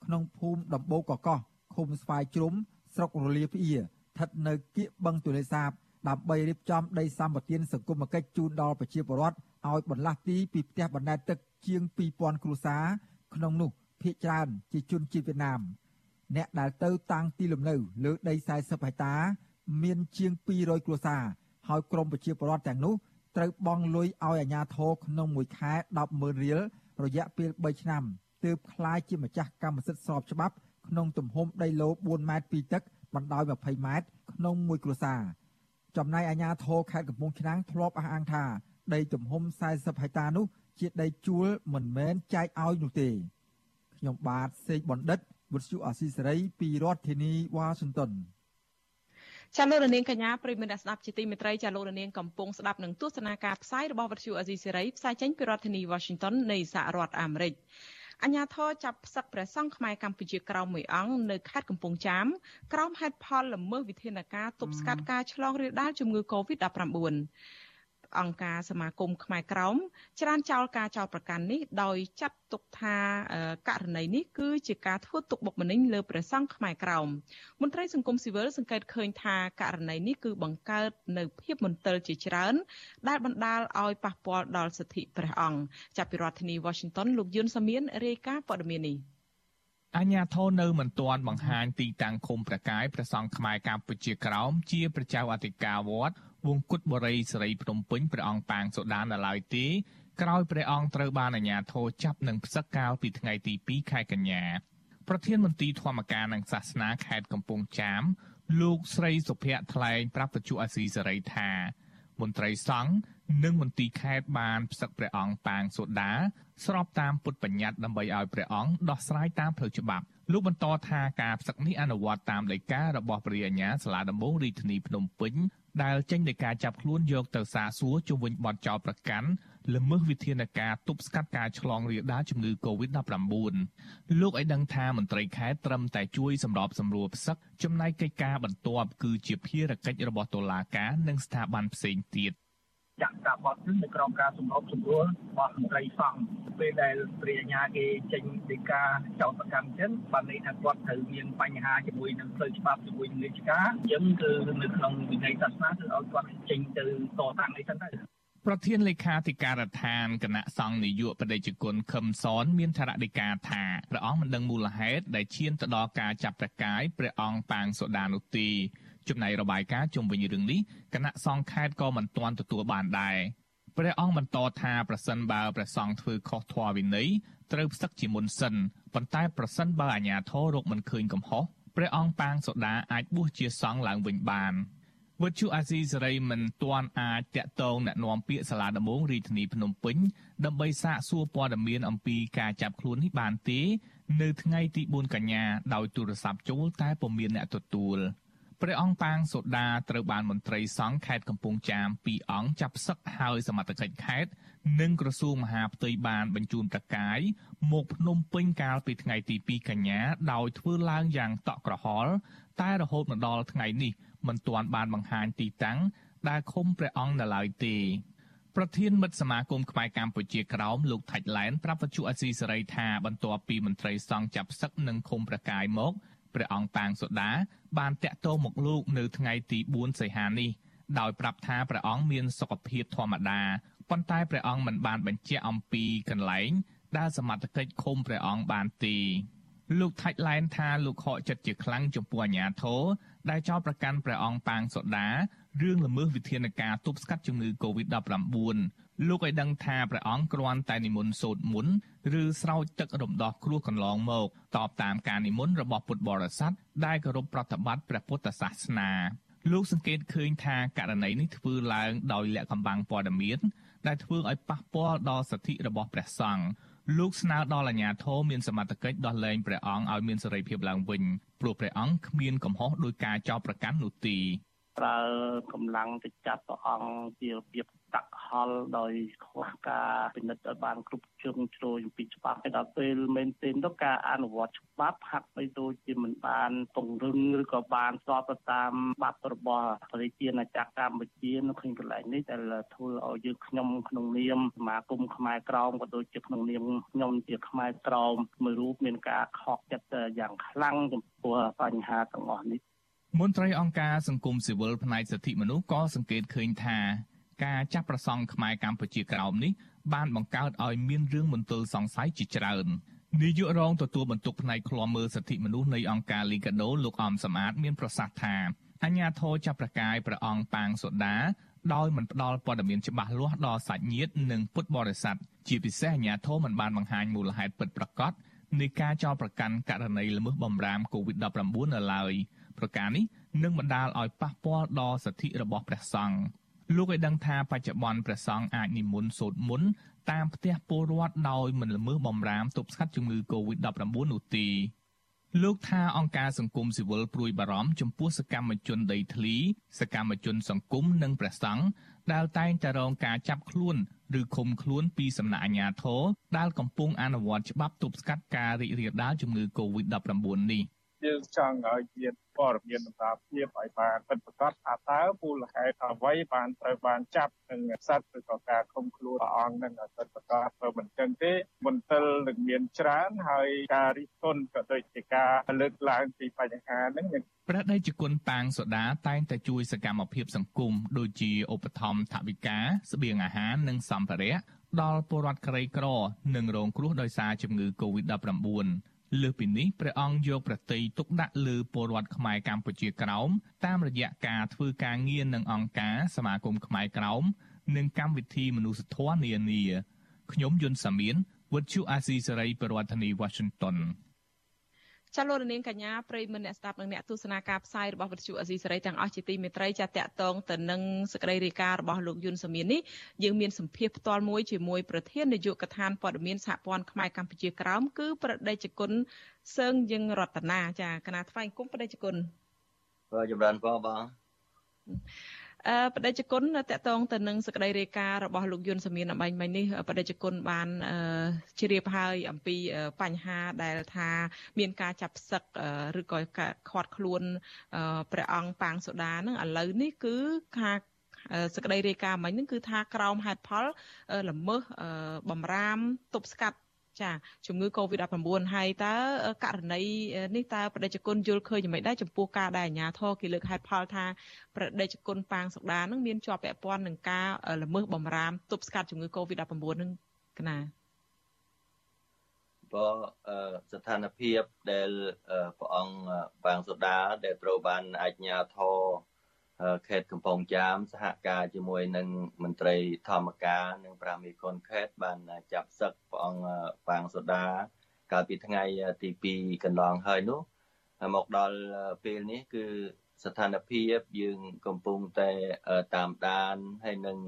ក្នុងភូមិដំបូកកកោះឃុំស្វាយជ្រុំស្រុករលាភៀស្ថិតនៅគៀកបឹងទលេសាបដើម្បីរៀបចំដីសម្បត្តិសង្គមគិច្ចជូនដល់ប្រជាពលរដ្ឋឲ្យបន្លាស់ទីពីផ្ទះបណ្ដែតទឹកជាង2000គ្រួសារក្នុងនោះភ ieck ច្រើនជាជនជាតិវៀតណាមអ្នកដែលទៅតាំងទីលំនៅលើដី40ហិកតា មានជាង200គ្រួសារហើយក្រមប្រជាពលរដ្ឋទាំងនោះត្រូវបង់លុយឲ្យអាជ្ញាធរក្នុងមួយខែ100,000រៀលរយៈពេល3ឆ្នាំ ទើបคล้ายជាម្ចាស់កម្មសិទ្ធិស្របច្បាប់ក្នុងទំហំដីឡូ4ម៉ែត្រពីទឹកបណ្ដោយ20ម៉ែត្រក្នុងមួយគ្រួសារចំណែកអាជ្ញាធរខេត្តកំពង់ឆ្នាំងធ្លាប់អះអាងថា ដីទំហំ40ហិកតានោះជាដីជួលមិនមែនចែកឲ្យនោះទេខ្ញុំបាទសេកបណ្ឌិតវុទ្ធុអាស៊ីសេរីពីរដ្ឋធានីវ៉ាស៊ីនតោនចាលោករនាងកញ្ញាប្រិមត្តស្ដាប់ជាទីមេត្រីចាលោករនាងកំពុងស្ដាប់នឹងទស្សនាការផ្សាយរបស់វិទ្យុអាស៊ីសេរីផ្សាយចេញពីរដ្ឋធានី Washington នៃសហរដ្ឋអាមេរិក អញ្ញាធរចាប់ផ្សឹកព្រះសង្ឃខ្មែរកម្ពុជាក្រោមមួយអង្គនៅខេត្តកំពង់ចាមក្រោមហេតុផលល្មើសវិធានការទប់ស្កាត់ការឆ្លងរាលដាលជំងឺ Covid-19 អង្គការសមាគមខ្មែរក្រមច្រានចោលការចោលប្រកាន់នេះដោយចាត់ទុកថាករណីនេះគឺជាការធ្វើទុកបុកម្នេញលើព្រះសង្ឃខ្មែរក្រមមន្ត្រីសង្គមស៊ីវិលសង្កេតឃើញថាករណីនេះគឺបង្កើតនៅភាពមន្ទិលជាច្រើន ដែលបណ្ដាលឲ្យប៉ះពាល់ដល់សិទ្ធិព្រះអង្គចាប់ពីរដ្ឋធានី Washington លោកយុនសាមៀនរាយការណ៍ព័ត៌មាននេះអញ្ញាធននៅមិនទាន់បង្ហាញទីតាំងឃុំប្រកាយព្រះសង្ឃខ្មែរកម្ពុជាក្រោមជាព្រះចៅអធិការវត្ត វង្គគុតបរិយសេរីភ្នំពេញព្រះអង្គប៉ាងសូដាននៅឡើយទេក្រោយព្រះអង្គត្រូវបានអាជ្ញាធរចាប់និងផ្សឹកកាលពីថ្ងៃទី2ខែកញ្ញាប្រធានមន្ត្រីធម្មការនិងសាសនាខេត្តកំពង់ចាម លោកស្រីសុភ័ក្រថ្លែងប្រាប់បច្ចុប្បន្នអាស៊ីសេរីថាមន្ត្រីសង្ឃនិងមន្ទីរខេត្តបានផ្សឹកព្រះអង្គប៉ាងសូដា ស្របតាមពុទ្ធបញ្ញត្តិដើម្បីឲ្យព្រះអង្គដោះស្រាយតាមផ្លូវច្បាប់លោកបន្តថាការផ្សឹកនេះអនុវត្តតាមដីការបស់ព្រះអញ្ញាសាលាដំបងរាជធានីភ្នំពេញ ដែលចេញដោយការចាប់ខ្លួនយកទៅសាកសួរជុំវិញបទចោទប្រកាន់ល្មើសវិធានការទប់ស្កាត់ការឆ្លងរាលដាលជំងឺ Covid-19 លោកឲ្យដឹងថាមន្ត្រីខេត្តត្រឹមតែជួយសម្របសម្រួលផ្សឹកចំណែកកិច្ចការបន្ទាប់គឺជាភារកិច្ចរបស់តុលាការនិងស្ថាប័នផ្សេងទៀត ចាក់ការបត់នឹងនៅក្រោមការសម្របសម្រួលរបស់មន្ត្រីសង្ឃពេលដែលព្រះអញ្ញាគេចេញដីកាចោតប្រកាន់ចឹងបានន័យថាគាត់ត្រូវមានបញ្ហាជាមួយនឹងផ្លូវច្បាប់ជាមួយនឹងលេខការអញ្ចឹងគឺនៅក្នុងវិន័យសាសនាគឺឲ្យគាត់ចេញទៅតតាំងអីចឹងទៅប្រធានលេខាធិការដ្ឋានគណៈសង្ឃនាយកបដិជគុណខឹមសនមានថារដីកាថាព្រះអង្គមិនដឹងមូលហេតុដែលឈានទៅដល់ការចាប់ប្រកាយព្រះអង្គប៉ាងសូដានោះទេ ចំណែករបាយការណ៍ជុំវិញរឿងនេះគណៈសង្ឃខេត្តក៏មិនទាន់ទទួលបានដែរព្រះអង្គបន្តថាប្រសិនបើព្រះសង្ឃធ្វើខុសធម៌វិន័យត្រូវផ្សឹកជាមុនសិនប៉ុន្តែប្រសិនបើអាជ្ញាធររកមិនឃើញកំហុសព្រះអង្គប៉ាងសូដាអាចបួសជាសង្ឃឡើងវិញបានវត្តជូអាស៊ីសេរីមិនទាន់អាចតាក់ទងអ្នកនាំពាក្យសាលាដំបងរាជធានីភ្នំពេញដើម្បីសាកសួរព័ត៌មានអំពីការចាប់ខ្លួននេះបានទេ នៅថ្ងៃទី4កញ្ញាដោយទូរស័ព្ទចូលតែពុំមានអ្នកទទួល ព្រះអង្គប៉ាងសូដាត្រូវបានមន្ត្រីសង្ឃខេត្តកំពង់ចាមពីរអង្គចាប់សឹកហើយសមត្ថកិច្ចខេត្តនិងក្រសួងមហាផ្ទៃបានបញ្ជូនប្រកាយមកភ្នំពេញកាលពីថ្ងៃទី2កញ្ញាដោយធ្វើឡើងយ៉ាងតក់ក្រហល់តែរហូតមកដល់ថ្ងៃនេះមិនទាន់បានបង្ហាញទីតាំងដែលឃុំព្រះអង្គនៅឡើយទេប្រធានមិត្តសមាគមខ្មែរកម្ពុជាក្រោមលោកថាច់ឡែនប្រាប់វិទ្យុអស៊ីសេរីថាបន្ទាប់ពីមន្ត្រីសង្ឃចាប់សឹកនិងឃុំប្រកាយមក ព្រះអង្គតាងសូដាបានតាក់ទងមកលោកនៅថ្ងៃទី4សីហានេះដោយប្រាប់ថាព្រះអង្គមានសុខភាពធម្មតាប៉ុន្តែព្រះអង្គមិនបានបញ្ជាក់អំពីកន្លែងដែលសមត្ថកិច្ចឃុំព្រះអង្គបានទេលោកថាច់ឡែនថាលោកខកចិត្តជាខ្លាំងចំពោះអាញាធរដែលចោទប្រកាន់ព្រះអង្គប៉ាងសូដា រឿងល្មើសវិធានការទប់ស្កាត់ជំងឺ Covid-19 លោកឲ្យដឹងថាព្រះអង្គគ្រាន់តែនិមន្តសូត្រមន្តឬស្រោចទឹករំដោះគ្រោះកន្លងមកតបតាមការនិមន្តរបស់ពុទ្ធបរិស័ទដែលគោរពប្រតិបត្តិព្រះពុទ្ធសាសនាលោកសង្កេតឃើញថាករណីនេះធ្វើឡើងដោយលាក់កំបាំងព័ត៌មានដែលធ្វើឲ្យប៉ះពាល់ដល់សិទ្ធិរបស់ព្រះសង្ឃលោកស្នើដល់អាជ្ញាធរមានសមត្ថកិច្ចដោះលែងព្រះអង្គឲ្យមានសេរីភាពឡើងវិញព្រោះព្រះអង្គគ្មានកំហុសដោយការចោទប្រកាន់នោះទេ ប្រើកម្លាំងទៅចាប់ព្រះអង្គជារបៀបតាក់ហល់ដោយខ្វះការពិនិត្យឲ្យបានគ្រប់ជ្រុងជ្រោយពីច្បាប់ហើយដល់ពេលមែនទែនទៅការអនុវត្តច្បាប់ហាក់បីដូចជាមិនបានពង្រឹងឬក៏បានស្របទៅតាមច្បាប់របស់ប្រជាណាចក្រកម្ពុជានៅក្នុងកន្លែងនេះដែលធ្វើឲ្យយើងខ្ញុំក្នុងនាមសមាគមខ្មែរក្រមក៏ដូចជាក្នុងនាមខ្ញុំជាខ្មែរក្រមមួយរូបមានការខកចិត្តយ៉ាងខ្លាំងចំពោះបញ្ហាទាំងអស់នេះ មន្ត្រីអង្គការសង្គមស៊ីវិលផ្នែកសិទ្ធិមនុស្សក៏សង្កេតឃើញថាការចាប់ប្រសង់ខ្មែរកម្ពុជាក្រោមនេះបានបង្កើតឲ្យមានរឿងមន្ទិលសង្ស័យជាច្រើននាយករងទទួលបន្ទុកផ្នែកឃ្លាំមើលសិទ្ធិមនុស្សនៃអង្គការលីកាដូលោកអំសំអាតមានប្រសាសន៍ថាអញ្ញាធរចាប់ប្រកាយព្រះអង្គប៉ាងសូដាដោយមិនផ្ដល់ព័ត៌មានច្បាស់លាស់ដល់សាច់ញាតិនិងពុទ្ធបរិស័ទជាពិសេសអាញាធរមិនបានបង្ហាញមូលហេតុពិតប្រាកដនៃការចោទប្រកាន់ករណីល្មើសបំរាម COVID-19 នៅឡើយ ប្រការនេះនឹងបណ្ដាលឲ្យប៉ះពាល់ដល់សិទ្ធិរបស់ព្រះសង្ឃលោកឲ្យដឹងថាបច្ចុប្បន្នព្រះសង្ឃអាចនិមន្តសូត្រមន្តតាមផ្ទះពលរដ្ឋដោយមិនល្មើសបំរាមទប់ស្កាត់ជំងឺ Covid-19 នោះទេលោកថាអង្គការសង្គមស៊ីវិលព្រួយបារម្ភចំពោះសកម្មជនដីធ្លី សកម្មជនសង្គមនិងព្រះសង្ឃដែលតែងតែរងការចាប់ខ្លួនឬឃុំខ្លួនពីសំណាក់អាជ្ញាធរដែលកំពុងអនុវត្តច្បាប់ទប់ស្កាត់ការរីករាលដាលជំងឺ Covid-19 នេះ។ យើងចង់ឲ្យមានព័ត៌មានសម្រាប់ភាពឲ្យបានពិតប្រាកដថាតើមូលហេតុអ្វីបានត្រូវបានចាប់នឹងសត្វឬក៏ការឃុំខ្លួនព្រះអង្គនឹងពិតប្រាកដបើមិនចឹងទេមន្ទិលនឹងមានច្រើនហើយការរិះគន់ក៏ដូចជាការលើកឡើងពីបញ្ហាហ្នឹងព្រះដេចគុណប៉ាងសូដាតែងតែជួយសកម្មភាពសង្គមដូចជាឧបត្ថម្ភថវិកាស្បៀងអាហារនិងសម្ភារៈដល់ពលរដ្ឋក្រីក្រនិងរងគ្រោះដោយសារជំងឺ Covid-19 លើសពីនេះព្រះអង្គយកប្រតិយទុកដាក់លើពលរដ្ឋខ្មែរកម្ពុជាក្រោមតាមរយៈការធ្វើការងារនឹងអង្គការសមាគមខ្មែរក្រោមនិងកម្មវិធីមនុស្សធម៌នានាខ្ញុំយុនសាមៀនវិទ្យុអាស៊ីសេរីប្រធានាធិបតី Washington ចាលោករនាងកញ្ញាប្រិយមិត្តអ្នកស្ដាប់និងអ្នកទស្សនាការផ្សាយរបស់វិទ្យុអេស៊ីសេរីទាំងអស់ជាទីមេត្រីចាតកតងទៅនឹងសក្តីរាយការណ៍របស់លោកយុនសមៀននេះយើងមានសម្ភារផ្ទាល់មួយជាមួយប្រធាននាយកដ្ឋានព័ត៌មានសហព័ន្ធខ្មែរកម្ពុជាក្រោមគឺប្រដេជគុណសើងយើងរតនាចាគណៈថ្វាយគុំប្រដេជគុណបាទចម្រើនផងបងអឺ បដិជគុណតកតងទៅនឹងសក្តីរាយការណ៍របស់លោកយុនសមៀនអំបញ្ញមិញនេះបដិជគុណបានជ្រាបហើយអំពីបញ្ហាដែលថាមានការចាប់ផ្សឹកឬក៏ខាត់ខ្លួនព្រះអង្គប៉ាងសូដានឹងឥឡូវនេះគឺថាសក្តីរាយការណ៍មិញហ្នឹងគឺថាក្រោមហេតុផលល្មើសបំរាមទប់ស្កាត់ ចាជំងឺ Covid-19 ហើយតើករណីនេះតើប្រតិជនគុណយល់ឃើញយ៉ាងម៉េចដែរចំពោះការដែលអាជ្ញាធរគេលើកហេតុផលថាប្រតិជនគុណប៉ាងសុកដានឹងមានជាប់ពាក់ព័ន្ធនឹងការល្មើសបំរាមទប់ស្កាត់ជំងឺ Covid-19 នឹងកណាព្រោះស្ថានភាពដែលព្រះអង្គប៉ាងសុដាដែលត្រូវបានអាជ្ញាធរ ខេត្តកំពង់ចាមសហការជាមួយនឹងមន្ត្រីធម្មការនិងប្រាមីកុនខេត្តបានចាប់សឹកព្រះអង្គប៉ាងសូដាកាលពីថ្ងៃទី2កន្លងហើយនោះមកដល់ពេលនេះគឺស្ថានភាពយើងកំពុងតែតាមដានហើយនឹង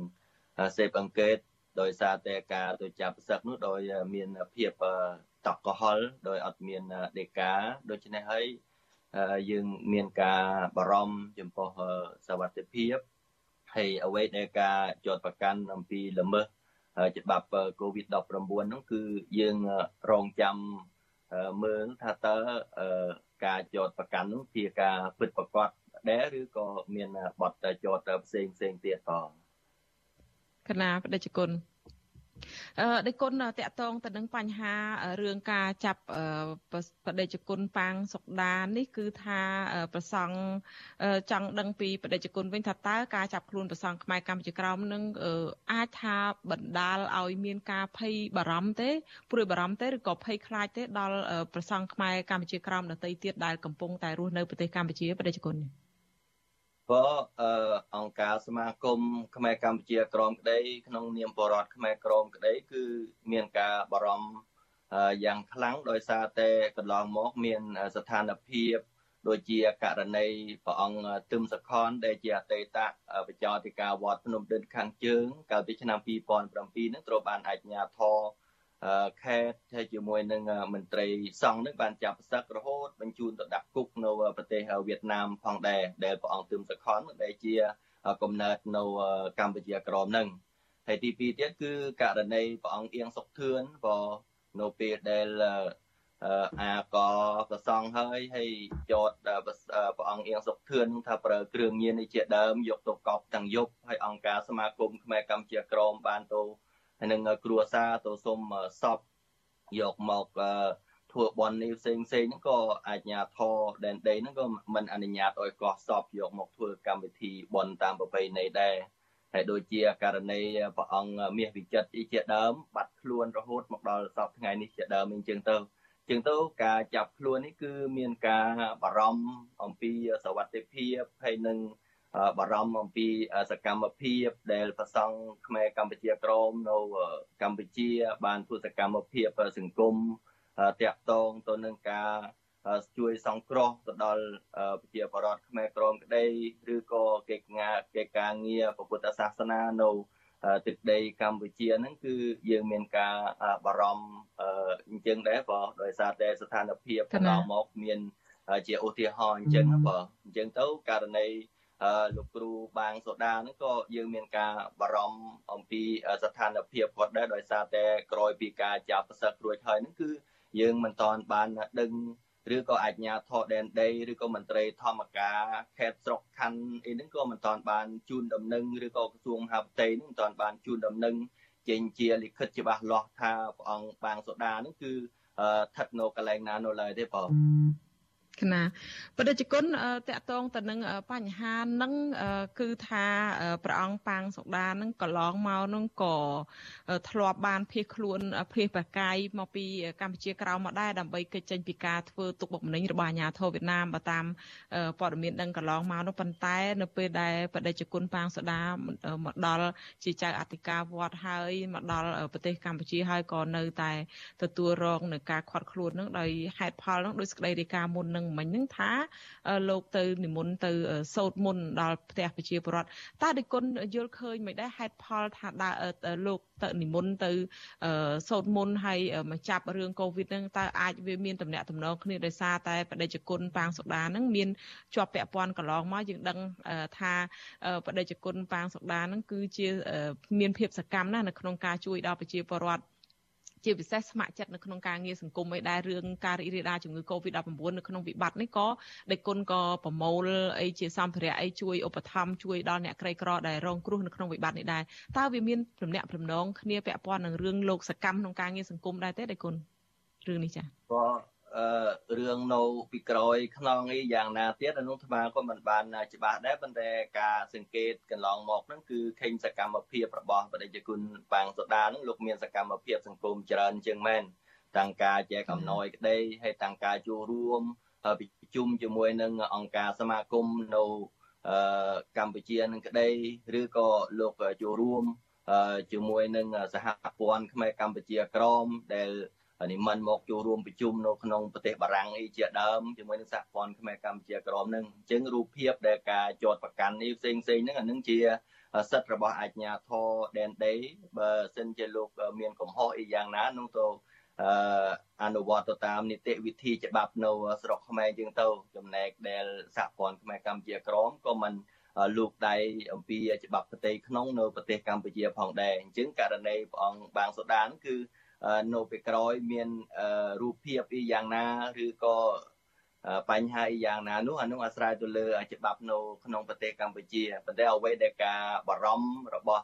សេពអង្កេតដោយសារតែការទៅចាប់សឹកនោះដោយមានភាពតក់កំហល់ដោយអត់មានដេកាដូច្នេះហើយ យើងមានការបារម្ភចំពោះសวัสดิភាពហើយអ្វីដែលការជាប់ប្រកាន់អំពីល្មើសច្បាប់ COVID-19 ហ្នឹងគឺយើងរងចាំមើលថាតើការចោតប្រកាន់នោះជាការពិតប្រាកដដែរឬក៏មានបទចោតផ្សេងផ្សេងទៀតផងគណៈបដិជគុណអឺ ដោយគុណតកតងទៅនឹងបញ្ហារឿងការចាប់បដិជគុណប៉ាងសុកដានេះគឺថាប្រសង់ចង់ដឹងពីបដិជគុណវិញថាតើការចាប់ខ្លួនប្រសង់ខ្មែរកម្ពុជាក្រោមនឹងអាចថាបណ្ដាលឲ្យមានការភ័យបារម្ភទេព្រួយបារម្ភទេឬក៏ភ័យខ្លាចទេដល់ប្រសង់ខ្មែរកម្ពុជាក្រោមដទៃទៀតដែលកំពុងតែរស់នៅប្រទេសកម្ពុជាបដិជគុណនេះ ក៏អង្គការសមាគមខ្មែរកម្ពុជាក្រមក្តី ក្នុងនាមបរដ្ឋខ្មែរក្រមក្តី គឺមានការបារម្ភយ៉ាងខ្លាំងដោយសារតែកន្លងមកមានស្ថានភាពដូចជាករណីព្រះអង្គទឹមសខនដែលជាអតីតបច្ចោតិកាវត្តភ្នំដិនខាងជើងកាលពីឆ្នាំ2007នឹងត្រូវបានអាជ្ញាធរ ខេត្តហើយជាមួយនឹងមន្ត្រីសង្ឃនឹងបានចាប់សឹករហូតបញ្ជូនទៅដាក់គុកនៅប្រទេសវៀតណាមផងដែរដែលព្រះអង្គទឹមសខនដែលជាកំណើតនៅកម្ពុជាក្រមនឹងហើយទី2ទៀតគឺករណីព្រះអង្គអៀងសុកធឿនក៏នៅពេលដែលអាកប្រសងហើយហើយចតព្រះអង្គអៀងសុកធឿនថាប្រើគ្រឿងញៀននេះជាដើមយកទៅកប់ទាំងយប់ហើយអង្គការសមាគមខ្មែរកម្ពុជាក្រមបានទៅហើយ នឹងគ្រួសារទៅសុំសពយកមកធ្វើបន់នេះផ្សេងផ្សេងហ្នឹងក៏អាជ្ញាធរដែនដីហ្នឹងក៏មិនអនុញ្ញាតឲ្យកោះសពយកមកធ្វើកម្មវិធីបន់តាមប្រពៃណីដែរហើយដូចជាករណីព្រះអង្គមាសវិចិត្រជាដើមបាត់ខ្លួនរហូតមកដល់សពថ្ងៃនេះជាដើមអញ្ចឹងទៅជាងទៅការចាប់ខ្លួននេះគឺមានការបារម្ភអំពីសวัสดิភាពហើយនឹង បារម្ភអំពីសកម្មភាពដែលប្រសង់ខ្មែរកម្ពុជាក្រមនៅកម្ពុជា បានធ្វើសកម្មភាពសង្គមតាក់ទងទៅនឹងការជួយសង្គ្រោះទៅដល់ប្រជាពលរដ្ឋខ្មែរក្រមក្តីឬក៏កិច្ចការកិច្ចការងារពុទ្ធសាសនានៅទឹកដីកម្ពុជាហ្នឹងគឺយើងមានការបារម្ភអញ្ចឹងដែរបងដោយសារតែស្ថានភាពកន្លងមកមានជាឧទាហរណ៍អញ្ចឹងបងអញ្ចឹងទៅករណី លោកគ្រូបាងសូដាហ្នឹងក៏យើងមានការបារម្ភអំពីស្ថានភាពគាត់ដែរដោយសារតែក្រោយពីការចាប់ផ្សឹករួចហើយហ្នឹងគឺយើងមិនតាន់បានដឹងឬក៏អាជ្ញាធរដែនដីឬក៏មន្ត្រីធម្មការខេត្តស្រុកខណ្ឌអីហ្នឹងក៏មិនតាន់បានជូនដំណឹងឬក៏ក្រសួងមហាផ្ទៃហ្នឹងមិនតាន់បានជូនដំណឹងចេញជាលិខិតច្បាស់លាស់ថាព្រះអង្គបាងសូដាហ្នឹងគឺស្ថិតនៅកន្លែងណានៅឡើយទេបង គណៈបដិជគុណតកតងទៅនឹងបញ្ហានឹងគឺថាព្រះអង្គប៉ាងសុដានឹងកន្លងមកនឹងក៏ធ្លាប់បានភៀសខ្លួនភៀសប្រកាយមកពីកម្ពុជាក្រៅមកដែរដើម្បីកិច្ចចេញពីការធ្វើទុកបុកម្នេញរបស់អាជ្ញាធរវៀតណាមបើតាមព័ត៌មានដឹងកន្លងមកនោះប៉ុន្តែនៅពេលដែលបដិជគុណប៉ាងសុដាមកដល់ជាចៅអធិការវត្តហើយមកដល់ប្រទេសកម្ពុជាហើយក៏នៅតែទទួលរងនឹងការខាត់ខ្លួននឹងដោយហេតុផលនឹងដោយសេចក្តីរាយការណ៍មុននឹងមិញហ្នឹងថាលោកទៅនិមន្តទៅសោតមុនដល់ផ្ទះប្រជាពលរដ្ឋតើដឹកគុណយល់ឃើញមិនដែរហេតុផលថាដើរលោកទៅនិមន្តទៅសោតមុនហើយមកចាប់រឿងកូវីដហ្នឹងតើអាចវាមានតំណែងតំណងគ្នាដោយសារតែបដិជគុណប៉ាងសុដាហ្នឹងមានជាប់ពាក់ព័ន្ធកន្លងមកយើងដឹងថាបដិជគុណប៉ាងសុដាហ្នឹងគឺជាមានភាពសកម្មណាស់នៅក្នុងការជួយដល់ប្រជាពលរដ្ឋ ជាពិសេសស្ម័គ្រចិត្តនៅក្នុងការងារសង្គមឯដែររឿងការរីករាលដាលជំងឺ Covid-19 នៅក្នុងវិបត្តិនេះក៏ដេគុណក៏ប្រមូលអីជាសម្ភារៈអីជួយឧបត្ថម្ភជួយដល់អ្នកក្រីក្រដែលរងគ្រោះនៅក្នុងវិបត្តិនេះដែរតើវាមានព្រមអ្នកព្រមនងគ្នាពាក់ព័ន្ធនឹងរឿងលោកសកម្មក្នុងការងារសង្គមដែរទេដេគុណរឿងនេះចា៎ក៏អឺ រឿងនៅពីក្រោយខ្នងអីយ៉ាងណាទៀតអនុថ្មក៏មិនបានច្បាស់ដែរប៉ុន្តែការសង្កេតកន្លងមកហ្នឹងគឺឃើញសកម្មភាពរបស់បដិជគុណបាងសូដាហ្នឹងលោកមានសកម្មភាពសង្គមច្រើនជាងមែនតាំងការចែកអំណោយក្តីហើយតាំងការចូលរួមប្រជុំជាមួយនឹងអង្គការសមាគមនៅកម្ពុជានឹងក្តីឬក៏លោកចូលរួមជាមួយនឹងសហព័ន្ធខ្មែរកម្ពុជាក្រមដែល និមន្តមកចូលរួមប្រជុំនៅក្នុងប្រទេសបារាំងអីជាដើមជាមួយនឹងសហព័ន្ធខ្មែរកម្ពុជាក្រមនឹងអញ្ចឹងរូបភាពដែលការចោតប្រកាន់នេះផ្សេងផ្សេងហ្នឹងអានឹងជាសិទ្ធិរបស់អាជ្ញាធរដែនដីបើសិនជាលោកមានកំហុសអីយ៉ាងណានោះទៅអនុវត្តទៅតាមនីតិវិធីច្បាប់នៅស្រុកខ្មែរយើងទៅចំណែកដែលសហព័ន្ធខ្មែរកម្ពុជាក្រមក៏មិនលោកដៃអំពីច្បាប់ប្រទេសក្នុងនៅប្រទេសកម្ពុជាផងដែរអញ្ចឹងករណីព្រះអង្គបាងសូដានគឺ នៅពេលក្រោយមានរូបភាពអីយ៉ាងណាឬក៏បញ្ហាអីយ៉ាងណានោះអានោះអាស្រ័យទៅលើច្បាប់នៅក្នុងប្រទេសកម្ពុជាប៉ុន្តែអ្វីដែលការបារម្ភរបស់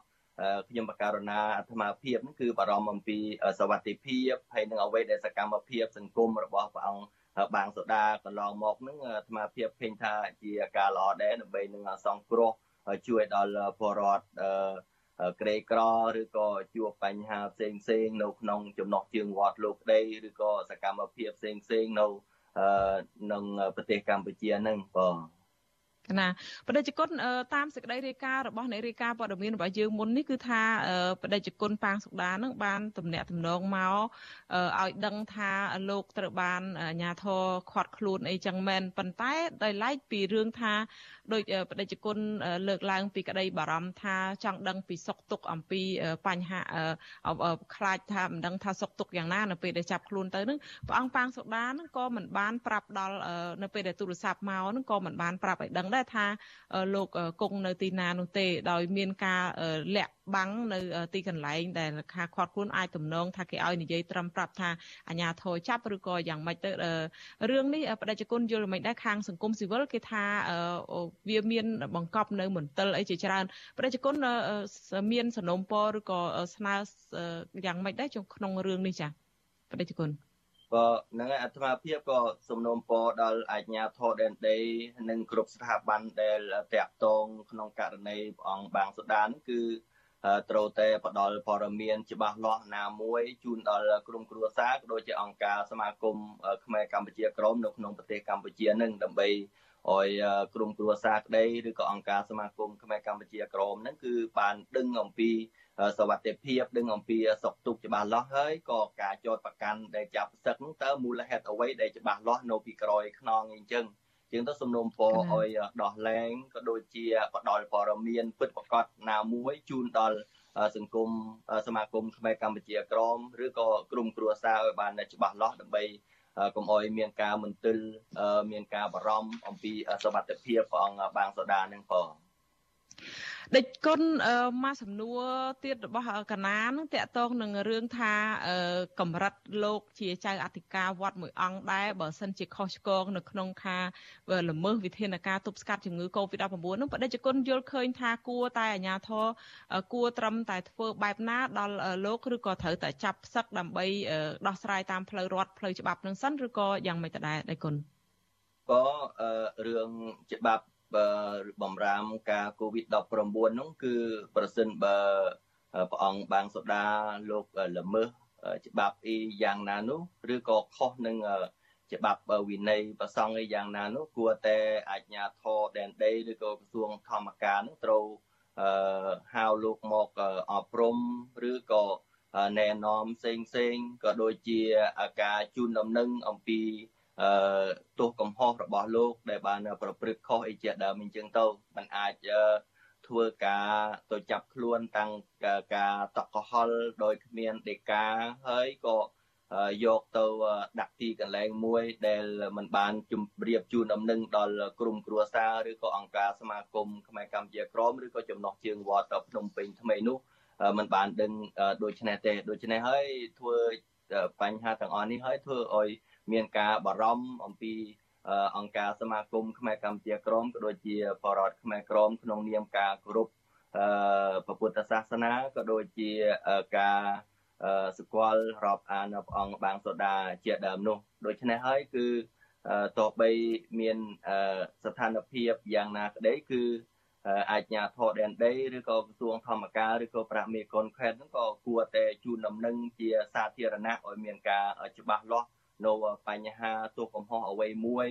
ខ្ញុំបការណាអាត្មាភាពហ្នឹងគឺបារម្ភអំពីសวัสดิភាពហើយនឹងអ្វីដែលសកម្មភាពសង្គមរបស់ព្រះអង្គបាងសូដាកន្លងមកហ្នឹងអាត្មាភាពឃើញថាជាការល្អដែរដើម្បីនឹងសង្គ្រោះជួយដល់ពលរដ្ឋ ក្រីក្រឬក៏ជួបបញ្ហាផ្សេងផ្សេងនៅក្នុងចំណោះជើងវត្តលោកក្តីឬក៏សកម្មភាពផ្សេងផ្សេងនៅក្នុងប្រទេសកម្ពុជាហ្នឹងបងណាបដិជគុណតាមសេចក្តីរាយការណ៍របស់អ្នករាយការណ៍ព័ត៌មានរបស់យើងមុននេះគឺថាបដិជគុណប៉ាងសុកដានឹងបានទំនាក់ទំនងមកឲ្យដឹងថាលោកត្រូវបានអាជ្ញាធរខាត់ខ្លួនអីចឹងមែនប៉ុន្តែដោយឡែកពីរឿងថា ដោយបដិជគុណលើកឡើងពីក្តីបារម្ភថាចង់ដឹងពីសុខទុក្ខអំពីបញ្ហាខ្លាចថាមិនដឹងថាសុខទុក្ខយ៉ាងណានៅពេលដែលចាប់ខ្លួនទៅនឹងព្រះអង្គប៉ាងសុដានឹងក៏មិនបានប្រាប់ដល់នៅពេលដែលទូរស័ព្ទមកនឹងក៏មិនបានប្រាប់ឲ្យដឹងដែរថាលោកគង់នៅទីណានោះទេដោយមានការលាក់ បាំងនៅទីកន្លែងដែលខាខាត់ខ្លួនអាចទំនងថាគេឲ្យនិយាយត្រឹមប្រាប់ថាអាញាធរចាប់ឬក៏យ៉ាងម៉េចទៅរឿងនេះបដិជគុណយល់មិនដែរខាងសង្គមស៊ីវិលគេថាវាមានបង្កប់នៅមន្ទិលអីជាច្រើនបដិជគុណមានសំណុំពរឬក៏ស្នើយ៉ាងម៉េចដែរក្នុងរឿងនេះចាបដិជគុណក៏នឹងអាត្មាភាពក៏សំណូមពរដល់អាជ្ញាធរដែនដីនិងគ្រប់ស្ថាប័នដែលតាក់ទងក្នុងករណីព្រះអង្គបាងសុដានគឺ ត្រូវតែផ្ដល់ព័ត៌មានច្បាស់លាស់ណាមួយជូនដល់ក្រុមគ្រួសារក៏ដូចជាអង្គការសមាគមខ្មែរកម្ពុជាក្រមនៅក្នុងប្រទេសកម្ពុជានឹងដើម្បីឲ្យក្រុមគ្រួសារក្តីឬក៏អង្គការសមាគមខ្មែរកម្ពុជាក្រមហ្នឹងគឺបានដឹងអំពីសវត្ថិភាពដឹងអំពីសុខទុក្ខច្បាស់លាស់ហើយក៏ការចោតប្រកាន់ដែលចាប់សឹកតើមូលហេតុអ្វីដែលច្បាស់លាស់នៅពីក្រោយខ្នងអីចឹង ជាងទៅសំណុំពរឲ្យដោះលែងក៏ដូចជាផ្ដល់ព័ត៌មានពិតប្រាកដណាមួយជូនដល់សង្គមសមាគមខ្មែរកម្ពុជាក្រមឬក៏ក្រុមគ្រួសារឲ្យបានច្បាស់លាស់ដើម្បីកុំឲ្យមានការមន្ទិលមានការបារម្ភអំពីសវត្ថិភាពព្រះអង្គបាងសូដានឹងផង ដេចគុណមកសំណួរទៀតរបស់កណានឹងតកតងនឹងរឿងថាកម្រិតលោកជាចៅអធិការវត្តមួយអង្គដែរបើសិនជាខុសឆ្គងនៅក្នុងការល្មើសវិធានការទប់ស្កាត់ជំងឺ Covid-19 នោះបដិជគុណយល់ឃើញថាគួរតែអាជ្ញាធរគួរត្រឹមតែធ្វើបែបណាដល់លោកឬក៏ត្រូវតែចាប់ផ្សឹកដើម្បីដោះស្រាយតាមផ្លូវរដ្ឋផ្លូវច្បាប់នឹងសិនឬក៏យ៉ាងម៉េចទៅដែរដេចគុណក៏រឿងច្បាប់ បំរាមការ COVID-19 នោះគឺប្រសិនបើព្រះអង្គបាងសូដាលោកល្មើសច្បាប់អីយ៉ាងណានោះឬក៏ខុសនឹងច្បាប់វិន័យប្រសង់អីយ៉ាងណានោះគួរតែអាជ្ញាធរដែនដីឬក៏ក្រសួងធម្មការនោះត្រូវហៅលោកមកអប់រំឬក៏ណែនាំផ្សេងផ្សេងក៏ដូចជាការជូនដំណឹងអំពី អឺទោសកំហុសរបស់លោក ដែលបានប្រព្រឹត្តខុសអីជាដើមអញ្ចឹងទៅมันអាចធ្វើការទៅចាប់ខ្លួនតាំងការតកហល់ដោយគ្មានដេកាហើយក៏យកទៅដាក់ទីកន្លែងមួយ ដែលมันបានជម្រាបជូនដំណឹងដល់ក្រុមគ្រួសារឬក៏អង្គការសមាគមខ្មែរកម្ពុជាក្រមឬក៏ចំណោះជើងវត្តភ្នំពេញថ្មីនោះมันបានដឹងដូច្នេះទេដូច្នេះហើយធ្វើ បញ្ហាទាំងអស់នេះហើយធ្វើឲ្យមានការបារម្ភអំពីអង្គការសមាគមខ្មែរកម្ពុជាក្រមក៏ដូចជាបរតខ្មែរក្រមក្នុងនាមការគោរពអឺពុទ្ធសាសនាក៏ដូចជាការសកលរាប់អានព្រះអង្គបាងសូដាជាដើមនោះដូច្នេះហើយគឺតបីមានស្ថានភាពយ៉ាងណាក្តីគឺ អាជ្ញាធរដែនដីឬក៏ក្រសួងធម្មការឬក៏ប្រាក់មេកុនខេត្តហ្នឹងក៏គួរតែជូនដំណឹងជាសាធារណៈឲ្យមានការច្បាស់លាស់នៅបញ្ហាទោសកំហុសអ្វីមួយ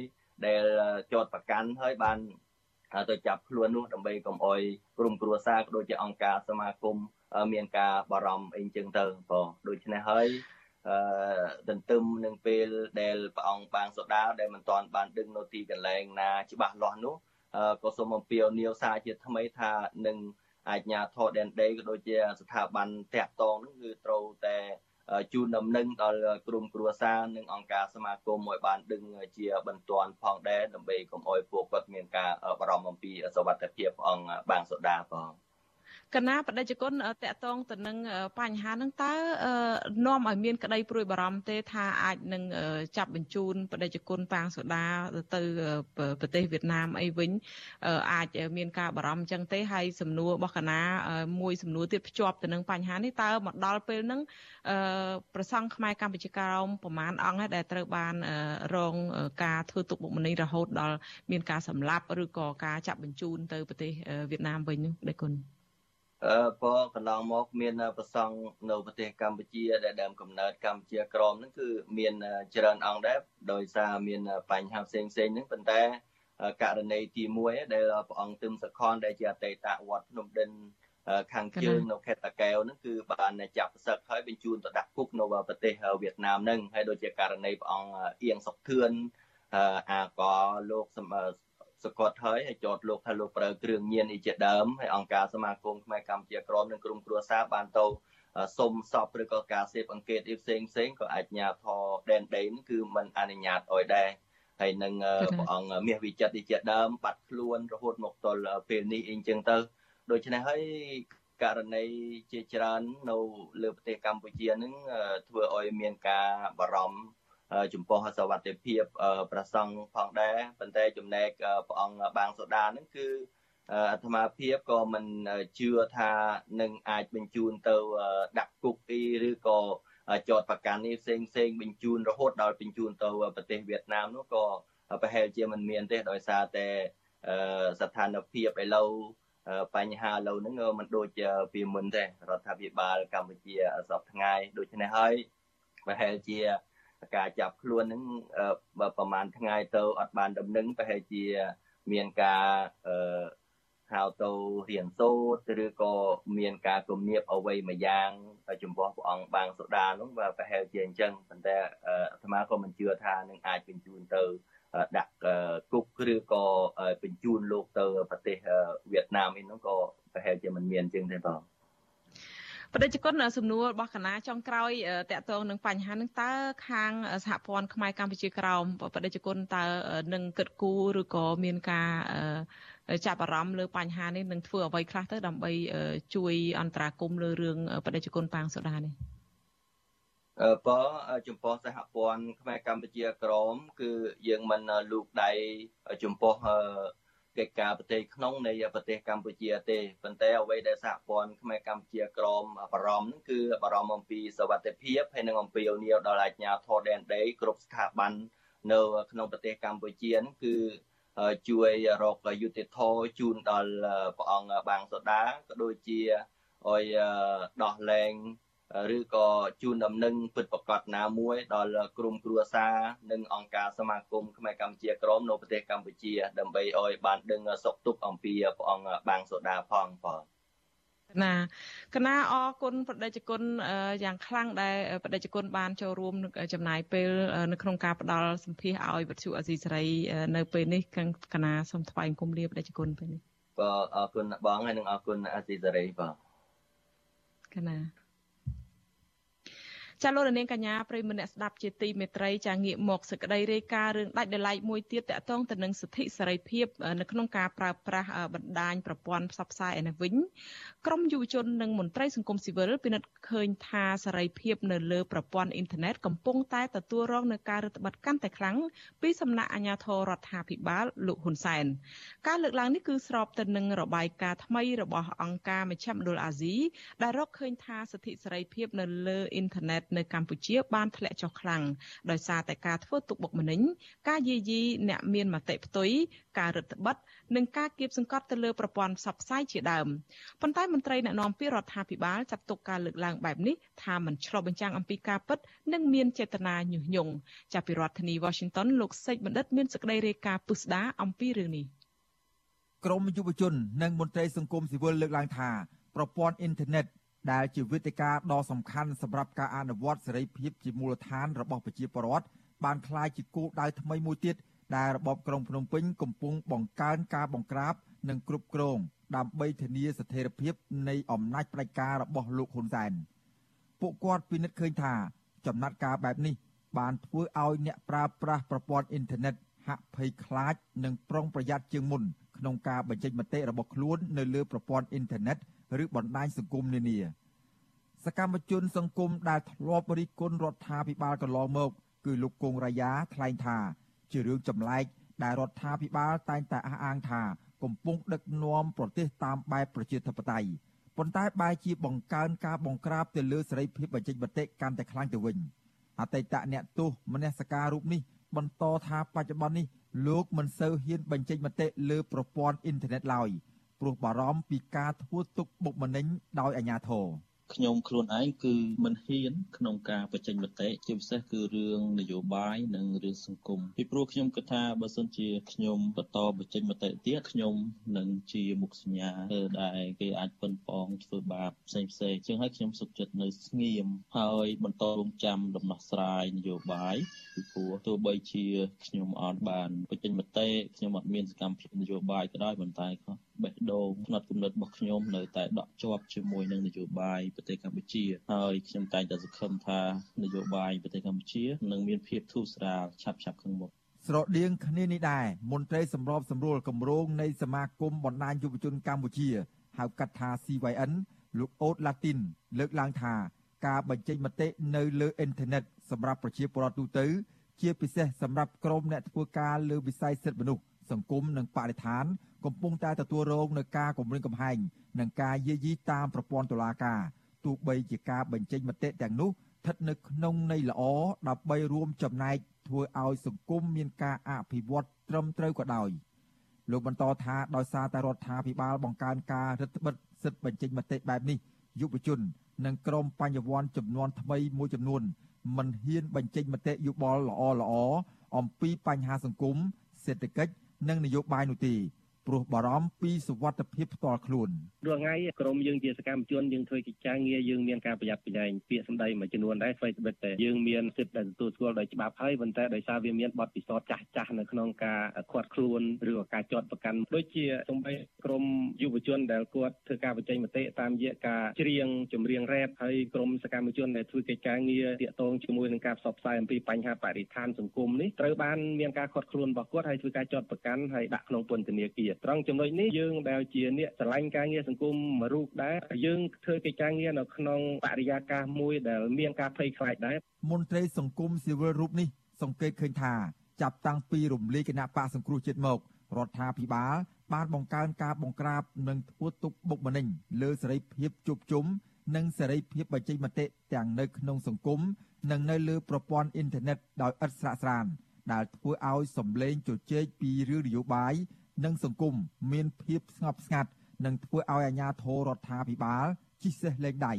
ដែលចោតប្រកាន់ហើយបានទៅចាប់ខ្លួននោះដើម្បីកុំអោយក្រុមគ្រួសារក៏ដូចជាអង្គការសមាគមមានការបារម្ភអីចឹងទៅបងដូច្នេះហើយអឺទន្ទឹមនឹងពេលដែលព្រះអង្គបាងសូដាដែលមិនទាន់បានដឹងនៅទីកន្លែងណាច្បាស់លាស់នោះ ក៏សូមអំពាវនាវសារជាថ្មីថានឹងអាជ្ញាធរដែនដីក៏ដូចជាស្ថាប័នតាក់ទងនោះគឺត្រូវតែជូនដំណឹងដល់ក្រុមគ្រួសារនិងអង្គការសមាគមឲ្យបានដឹងជាបន្ទាន់ផងដែរដើម្បីកុំឲ្យពួកគាត់មានការបារម្ភអំពីសុវត្ថិភាពអង្គបាងសូដាផង កណាបដិជគុណតកតងទៅនឹងបញ្ហាហ្នឹងតើនាំឲ្យមានក្តីព្រួយបារម្ភទេថាអាចនឹងចាប់បញ្ជូនបដិជគុណប៉ាងសូដាទៅប្រទេសវៀតណាមអីវិញអាចមានការបារម្ភអញ្ចឹងទេហើយសំណួររបស់កណាមួយសំណួរទៀតភ្ជាប់ទៅនឹងបញ្ហានេះតើមកដល់ពេលហ្នឹងប្រសង់ខ្មែរកម្ពុជាក្រោមប្រមាណអង្គដែលត្រូវបានរងការធ្វើទុកបុកម្នេញរហូតដល់មានការសម្លាប់ឬក៏ការចាប់បញ្ជូនទៅប្រទេសវៀតណាមវិញនោះដែរគុណអឺ ព្រោះកន្លងមកមានប្រសង់នៅប្រទេសកម្ពុជាដែលដើមកំណើតកម្ពុជាក្រមហ្នឹងគឺមានច្រើនអង្គដែរដោយសារមានបញ្ហាផ្សេងផ្សេងហ្នឹងប៉ុន្តែករណីទី1ដែលព្រះអង្គទឹមសខនដែលជាអតីតវត្តភ្នំដិនខាងជើងនៅខេត្តតាកែវហ្នឹងគឺបានចាប់ផ្សឹកហើយបញ្ជូនទៅដាក់គុកនៅប្រទេសវៀតណាមហ្នឹងហើយដូចជាករណីព្រះអង្គអៀងសុកធឿនអាកលោក សកត់ហើយហើយចោតលោកថាលោកប្រើគ្រឿងញៀនអីជាដើមហើយអង្គការសមាគមខ្មែរកម្ពុជាក្រមនិងក្រុមគ្រួសារបានទៅសុំសពឬក៏ការសេពអង្កេតអីផ្សេងផ្សេងក៏អាចញាធរដែនដីនេះគឺมันអនុញ្ញាតឲ្យដែរហើយនឹងព្រះអង្គមាសវិចិត្រនេះជាដើមបាត់ខ្លួនរហូតមកទល់ពេលនេះអីចឹងទៅដូច្នេះហើយករណីជាច្រើននៅលើប្រទេសកម្ពុជានឹងធ្វើឲ្យមានការបារម្ភ ចំពោះសវត្ថិភាពប្រសង់ផងដែរប៉ុន្តែចំណែកព្រះអង្គបាងសូដានឹងគឺអាត្មាភាពក៏មិនជឿថានឹងអាចបញ្ជូនទៅដាក់គុកអីឬក៏ចោតប្រកាន់នេះផ្សេងផ្សេងបញ្ជូនរហូតដល់បញ្ជូនទៅប្រទេសវៀតណាមនោះក៏ប្រហែលជាមិនមានទេដោយសារតែស្ថានភាពឥឡូវបញ្ហាឥឡូវហ្នឹងមិនដូចពីមុនទេរដ្ឋាភិបាលកម្ពុជាសពថ្ងៃដូច្នេះហើយប្រហែលជា ការចាប់ខ្លួនហ្នឹងបើប្រហែលថ្ងៃទៅអត់បានដំណឹងប្រហែលជាមានការអឺហៅទៅរៀនសូត្រឬក៏មានការគំនាបអ្វីមួយយ៉ាងចំពោះព្រះអង្គបាងសូដានោះបាទប្រហែលជាអញ្ចឹងប៉ុន្តែអាត្មាក៏មិនជឿថានឹងអាចបញ្ជូនទៅដាក់គុកឬក៏បញ្ជូនលោកទៅប្រទេសវៀតណាមអីនោះក៏ប្រហែលជាមិនមានអញ្ចឹងទេបង បដិជគុណសំណួររបស់គណៈចុងក្រោយតកតងនឹងបញ្ហានឹងតើខាងសហព័ន្ធខ្មែរកម្ពុជាក្រោមបដិជគុណតើនឹងគិតគូរឬក៏មានការចាប់អារម្មណ៍លើបញ្ហានេះនឹងធ្វើអ្វីខ្លះទៅដើម្បីជួយអន្តរាគមន៍លើរឿងបដិជគុណប៉ាងសូដានេះបើចំពោះសហព័ន្ធខ្មែរកម្ពុជាក្រមគឺយើងមិនលូកដៃចំពោះ កិច្ចការប្រទេសក្នុងនៃប្រទេសកម្ពុជាទេប៉ុន្តែអ្វីដែលសហព័ន្ធខ្មែរកម្ពុជាក្រមបារម្ភគឺបារម្ភអំពីសវត្ថិភាពហើយនិងអំពីអូនីវដល់អាជ្ញាធរដែនដីគ្រប់ស្ថាប័ននៅក្នុងប្រទេសកម្ពុជានឹងគឺជួយរកយុតិធធជូនដល់ព្រះអង្គបាងសូដាក៏ដូចជាឲ្យដោះលែង ឬក៏ជូនដំណឹងពិតប្រកបណាមួយដល់ក្រុមគ្រួសារនិងអង្គការសមាគមខ្មែរកម្ពុជាក្រមនៅប្រទេសកម្ពុជា ដើម្បីឲ្យបានដឹងសុខទុក្ខអំពីព្រះអង្គបាងសូដាផងបងណាគណៈអរគុណប្រដេជគុណយ៉ាងខ្លាំងដែលប្រដេជគុណបានចូលរួមចំណាយពេលនៅក្នុងការផ្ដល់សម្ភារឲ្យវិទ្យុអសីសេរីនៅពេលនេះគណៈសូមថ្លែងគុំលាប្រដេជគុណពេលនេះបាទអរគុណបងហើយនិងអរគុណអសីសេរីបាទគណៈ ចាលោករនាងកញ្ញាប្រិមនៈស្ដាប់ជាទីមេត្រីចាងាកមកសេចក្តីរាយការណ៍រឿងដាច់ដライមួយទៀតតកតងទៅនឹងសិទ្ធិសេរីភាព នៅក្នុងការប្រើប្រាស់បណ្ដាញប្រព័ន្ធផ្សព្វផ្សាយឯនេះវិញ ក្រមយុវជននិងមន្ត្រីសង្គមស៊ីវិលពិនិត្យឃើញថាសេរីភាពនៅលើប្រព័ន្ធអ៊ីនធឺណិតកំពុងតែទទួលរងនឹងការរឹតបន្តឹងកាន់តែខ្លាំងពីសំណាក់អាជ្ញាធររដ្ឋាភិបាលលោកហ៊ុនសែនការលើកឡើងនេះគឺស្របទៅនឹងរបាយការណ៍ថ្មីរបស់អង្គការមជ្ឈមណ្ឌលអាស៊ីដែលរកឃើញថាសិទ្ធិសេរីភាពនៅលើអ៊ីនធឺណិតនៅកម្ពុជាបានធ្លាក់ចុះខ្លាំងដោយសារតែការធ្វើទុកបុកម្នេញការយាយីអ្នកមានមតិផ្ទុយការរឹតបន្តឹងនិងការគៀបសង្កត់ទៅលើប្រព័ន្ធផ្សព្វផ្សាយជាដើមប៉ុន្តែមន្ត្រីអ្នកណែនាំពីរដ្ឋាភិបាលចាត់ទុកការលើកឡើងបែបនេះថាมันឆ្លុះបញ្ចាំងអំពីការពិតនិងមានចេតនាញុះញង់ចាប់ពីរដ្ឋធានី Washington លោកសេចបណ្ឌិតមានសេចក្តីរាយការណ៍ពុស្ដាអំពីរឿងនេះក្រមយុវជន និងមន្ត្រីសង្គមស៊ីវិលលើកឡើងថាប្រព័ន្ធអ៊ីនធឺណិតដែលជាវេទិកាដ៏សំខាន់សម្រាប់ការអនុវត្តសេរីភាពជាមូលដ្ឋានរបស់ប្រជាពលរដ្ឋបានក្លាយជាគោលដៅថ្មីមួយទៀត ដែលរបបក្រុងភ្នំពេញកំពុងបង្កើនការបង្ក្រាបនិងគ្រប់គ្រងដើម្បីធានាស្ថិរភាពនៃអំណាចផ្ដាច់ការរបស់លោកហ៊ុនសែនពួកគាត់ពិនិត្យឃើញថាចំណាត់ការបែបនេះ បានធ្វើឲ្យអ្នកប្រើប្រាស់ប្រព័ន្ធអ៊ីនធឺណិតហាក់ភ័យខ្លាចនិងប្រុងប្រយ័ត្នជាងមុនក្នុងការបញ្ចេញមតិរបស់ខ្លួននៅលើប្រព័ន្ធអ៊ីនធឺណិតឬបណ្ដាញសង្គមនានាសកម្មជនសង្គមដែលធ្លាប់រិះគន់រដ្ឋាភិបាលកន្លងមក គឺលោកគង់រាយាថ្លែងថា ជារឿងចម្លែកដែលរដ្ឋាភិបាលតែងតែអះអាងថាកំពុងដឹកនាំប្រទេសតាមបែបប្រជាធិបតេយ្យប៉ុន្តែបែរជាបង្កើនការបង្ក្រាបទៅលើសេរីភាពបញ្ចេញមតិកាន់តែខ្លាំងទៅវិញអតីតអ្នកទោសមនសិការរូបនេះបន្តថាបច្ចុប្បន្ននេះលោកមិនសូវហ៊ានបញ្ចេញមតិលើប្រព័ន្ធអ៊ីនធឺណិតឡើយព្រោះបារម្ភពីការធ្វើទុកបុកម្នេញដោយអាជ្ញាធរ។ ខ្ញុំខ្លួនឯងគឺមិនហ៊ានក្នុងការបញ្ចេញមតិជាពិសេសគឺរឿងនយោបាយនិងរឿងសង្គមពីព្រោះខ្ញុំគិតថាបើសិនជាខ្ញុំបន្តបញ្ចេញមតិទៀតខ្ញុំនឹងជាមុខសញ្ញាដែលគេអាចប៉ុនប៉ងធ្វើបាបផ្សេងផ្សេងជាងហើយខ្ញុំសុខចិត្តនៅស្ងៀមហើយបន្តរងចាំដំណោះស្រាយនយោបាយ ពីព្រោះទោះបីជាខ្ញុំអត់បានបញ្ចេញមតិខ្ញុំអត់មានសកម្មភាពនយោបាយក៏ដោយប៉ុន្តែក៏បេះដូងផ្នែកគំនិតរបស់ខ្ញុំនៅតែដក់ជាប់ជាមួយនឹងនយោបាយប្រទេសកម្ពុជាហើយខ្ញុំតែងតែសង្ឃឹមថានយោបាយប្រទេសកម្ពុជានឹងមានភាពធូរស្រាលឆាប់ៗខាងមុខស្រដៀងគ្នានេះដែរមន្ត្រីសម្របសម្រួលគម្រោងនៃសមាគមបណ្ដាញយុវជនកម្ពុជាហៅកាត់ថា CYN លោកអូតឡាទីន លើកឡើងថា ការបញ្ចេញមតិនៅលើអ៊ីនធឺណិតសម្រាប់ប្រជាពលរដ្ឋទូទៅ ជាពិសេសសម្រាប់ក្រុមអ្នកធ្វើការលើវិស័យសិទ្ធិមនុស្សសង្គមនិងបរិស្ថាន កំពុងតែទទួលរងនឹងការគំរាមកំហែងនិងការយាយីតាមប្រព័ន្ធតុលាការទោះបីជាការបញ្ចេញមតិទាំងនោះស្ថិតនៅក្នុងន័យល្អដើម្បីរួមចំណែកធ្វើឲ្យសង្គមមានការអភិវឌ្ឍត្រឹមត្រូវក៏ដោយលោកបន្តថាដោយសារតែរដ្ឋាភិបាលបង្កើនការរឹតបន្តឹងសិទ្ធិបញ្ចេញមតិបែបនេះយុវជន និងក្រុមបញ្ញវន្តចំនួនថ្មីមួយចំនួនមិនហ៊ានបញ្ចេញមតិយោបល់ល្អល្អអំពីបញ្ហាសង្គមសេដ្ឋកិច្ចនិងនយោបាយនោះទេ ព្រោះបារម្ភពីសុវត្ថិភាពផ្ទាល់ខ្លួនរាល់ថ្ងៃក្រមយើងជាសកម្មជនយើងធ្វើកិច្ចការងារយើងមានការប្រយ័ត្នប្រយែងពាក្យសម្ដីមួយចំនួនដែរស្វ័យត្បិតតែយើងមានសិទ្ធិដែលទទួលស្គាល់ដោយច្បាប់ហើយប៉ុន្តែដោយសារវាមានបទពិសោធន៍ចាស់ចាស់នៅក្នុងការខាត់ខ្លួនឬក៏ការចាត់ប្រកាន់ដូចជាសំបីក្រមយុវជនដែលគាត់ធ្វើការបញ្ចេញមតិតាមរយៈការច្រៀងចម្រៀងរ៉េបហើយក្រមសកម្មជនដែលធ្វើកិច្ចការងារទាក់ទងជាមួយនឹងការផ្សព្វផ្សាយអំពីបញ្ហាបរិស្ថានសង្គមនេះត្រូវបានមានការខាត់ខ្លួនរបស់គាត់ហើយធ្វើការចាត់ប្រកាន់ហើយដាក់ក្នុងពន្ធនាគារត្រង់ចំណុចនេះយើងដែលជាអ្នកឆ្លាញ់ការងារសង្គមមួយរូបដែរយើងធ្វើកិច្ចការងារនៅក្នុងបរិយាកាសមួយដែលមានការភ័យខ្លាចដែរមន្ត្រីសង្គមស៊ីវិលរូបនេះសង្កេតឃើញថាចាប់តាំងពីរំលាយគណៈបកសង្គ្រោះជាតិមករដ្ឋាភិបាលបានបង្កើនការបង្ក្រាបនិងធ្វើទុកបុកម្នេញលើសេរីភាពជួបជុំនិងសេរីភាពបញ្ចេញមតិទាំងនៅក្នុងសង្គមនិងនៅលើប្រព័ន្ធអ៊ីនធឺណិតដោយឥតស្រាកស្រានដែលធ្វើឲ្យសម្លេងជជែកពីរឿងនយោបាយ និងសង្គមមានភាពស្ងប់ស្ងាត់និងធ្វើឲ្យអាជ្ញាធររដ្ឋាភិបាលជិះសេះលេងដៃ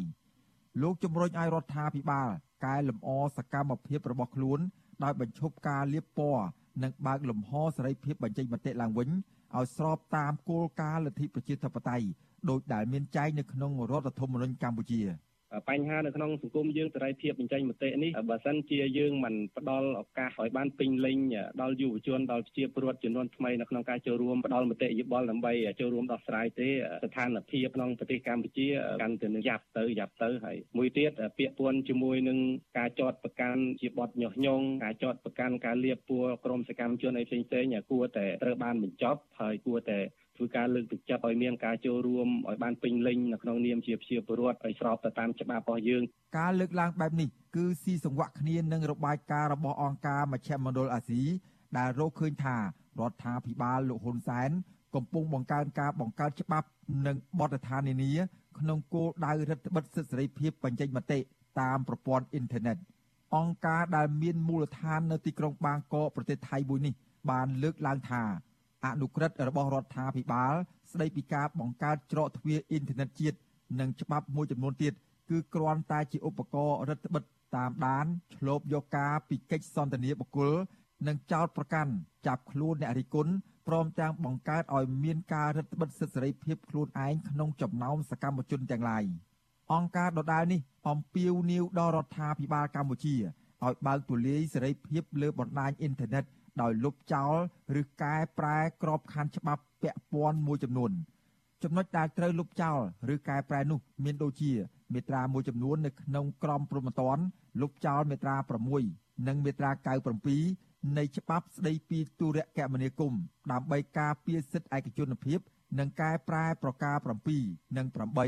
លោកជំរុញឲ្យរដ្ឋាភិបាលកែលម្អសកម្មភាពរបស់ខ្លួនដោយបញ្ឈប់ការលាបពណ៌និងបើកលំហសេរីភាពបញ្ចេញមតិឡើងវិញឲ្យស្របតាមគោលការណ៍លទ្ធិប្រជាធិបតេយ្យដោយដែលមានចែងនៅក្នុងរដ្ឋធម្មនុញ្ញកម្ពុជា។ បញ្ហានៅក្នុងសង្គមយើងសេរីភាពបញ្ចេញមតិនេះបើសិនជាយើងមិនផ្ដល់ឱកាសឲ្យបានពេញលេញដល់យុវជនដល់ប្រជាពលរដ្ឋចំនួនថ្មីនៅក្នុងការចូលរួមផ្ដល់មតិយោបល់ដើម្បីចូលរួមដោះស្រាយទេស្ថានភាពក្នុងប្រទេសកម្ពុជាកាន់តែនឹងយ៉ាប់ទៅយ៉ាប់ទៅហើយមួយទៀតពាក្យពួនជាមួយនឹងការចោតប្រកាន់ជាបទញុះញង់ការចោតប្រកាន់ការលៀបពួរក្រមសកម្មជនអីផ្សេងៗគួរតែត្រូវបានបញ្ចប់ហើយគួរតែ ធ្វើការលើកទឹកចិត្តឲ្យមានការចូលរួមឲ្យបានពេញលេញនៅក្នុងនាមជាប្រជាពលរដ្ឋឲ្យស្របទៅតាមច្បាប់របស់យើងការលើកឡើងបែបនេះគឺស៊ីសង្វាក់គ្នានឹងរបាយការណ៍របស់អង្គការមជ្ឈមណ្ឌលអាស៊ីដែលរកឃើញថារដ្ឋាភិបាលលោកហ៊ុនសែនកំពុងបង្កើនការបង្កើតច្បាប់និងបទដ្ឋាននានាក្នុងគោលដៅរដ្ឋបិទសិទ្ធិសេរីភាពបញ្ចេញមតិតាមប្រព័ន្ធអ៊ីនធឺណិតអង្គការដែលមានមូលដ្ឋាននៅទីក្រុងបាងកកប្រទេសថៃមួយនេះបានលើកឡើងថា អនុក្រឹត្យរបស់រដ្ឋាភិបាល ស្ដីពីការបង្កើតច្រកទ្វារអ៊ីនធឺណិតជាតិនិងច្បាប់មួយចំនួនទៀតគឺគ្រាន់តែជាឧបករណ៍រដ្ឋបិទតាមដានឆ្លូបយកការពីកិច្ចសន្ទនាបុគ្គលនិងចោតប្រកាន់ចាប់ខ្លួនអ្នករិះគន់ព្រមទាំងបង្កើតឲ្យមានការរដ្ឋបិទសិទ្ធិសេរីភាពខ្លួនឯងក្នុងចំណោមសកម្មជនទាំងឡាយអង្គការដដែលនេះអំពាវនាវដល់រដ្ឋាភិបាលកម្ពុជាឲ្យបើកទូលាយសេរីភាពលើបណ្ដាញអ៊ីនធឺណិត ដោយលុបចោលឬកែប្រែក្របខ័ណ្ឌច្បាប់ពាក់ព័ន្ធមួយចំនួនចំណុចដែលត្រូវលុបចោលឬកែប្រែនោះមានដូចជាមាត្រាមួយចំនួននៅក្នុងក្រមព្រហ្មទណ្ឌលុបចោលមាត្រា6និងមាត្រា97នៃច្បាប់ស្តីពីទូរគមនាគមន៍ដើម្បីការពារសិទ្ធិឯកជនភាពនិងកែប្រែប្រការ7និង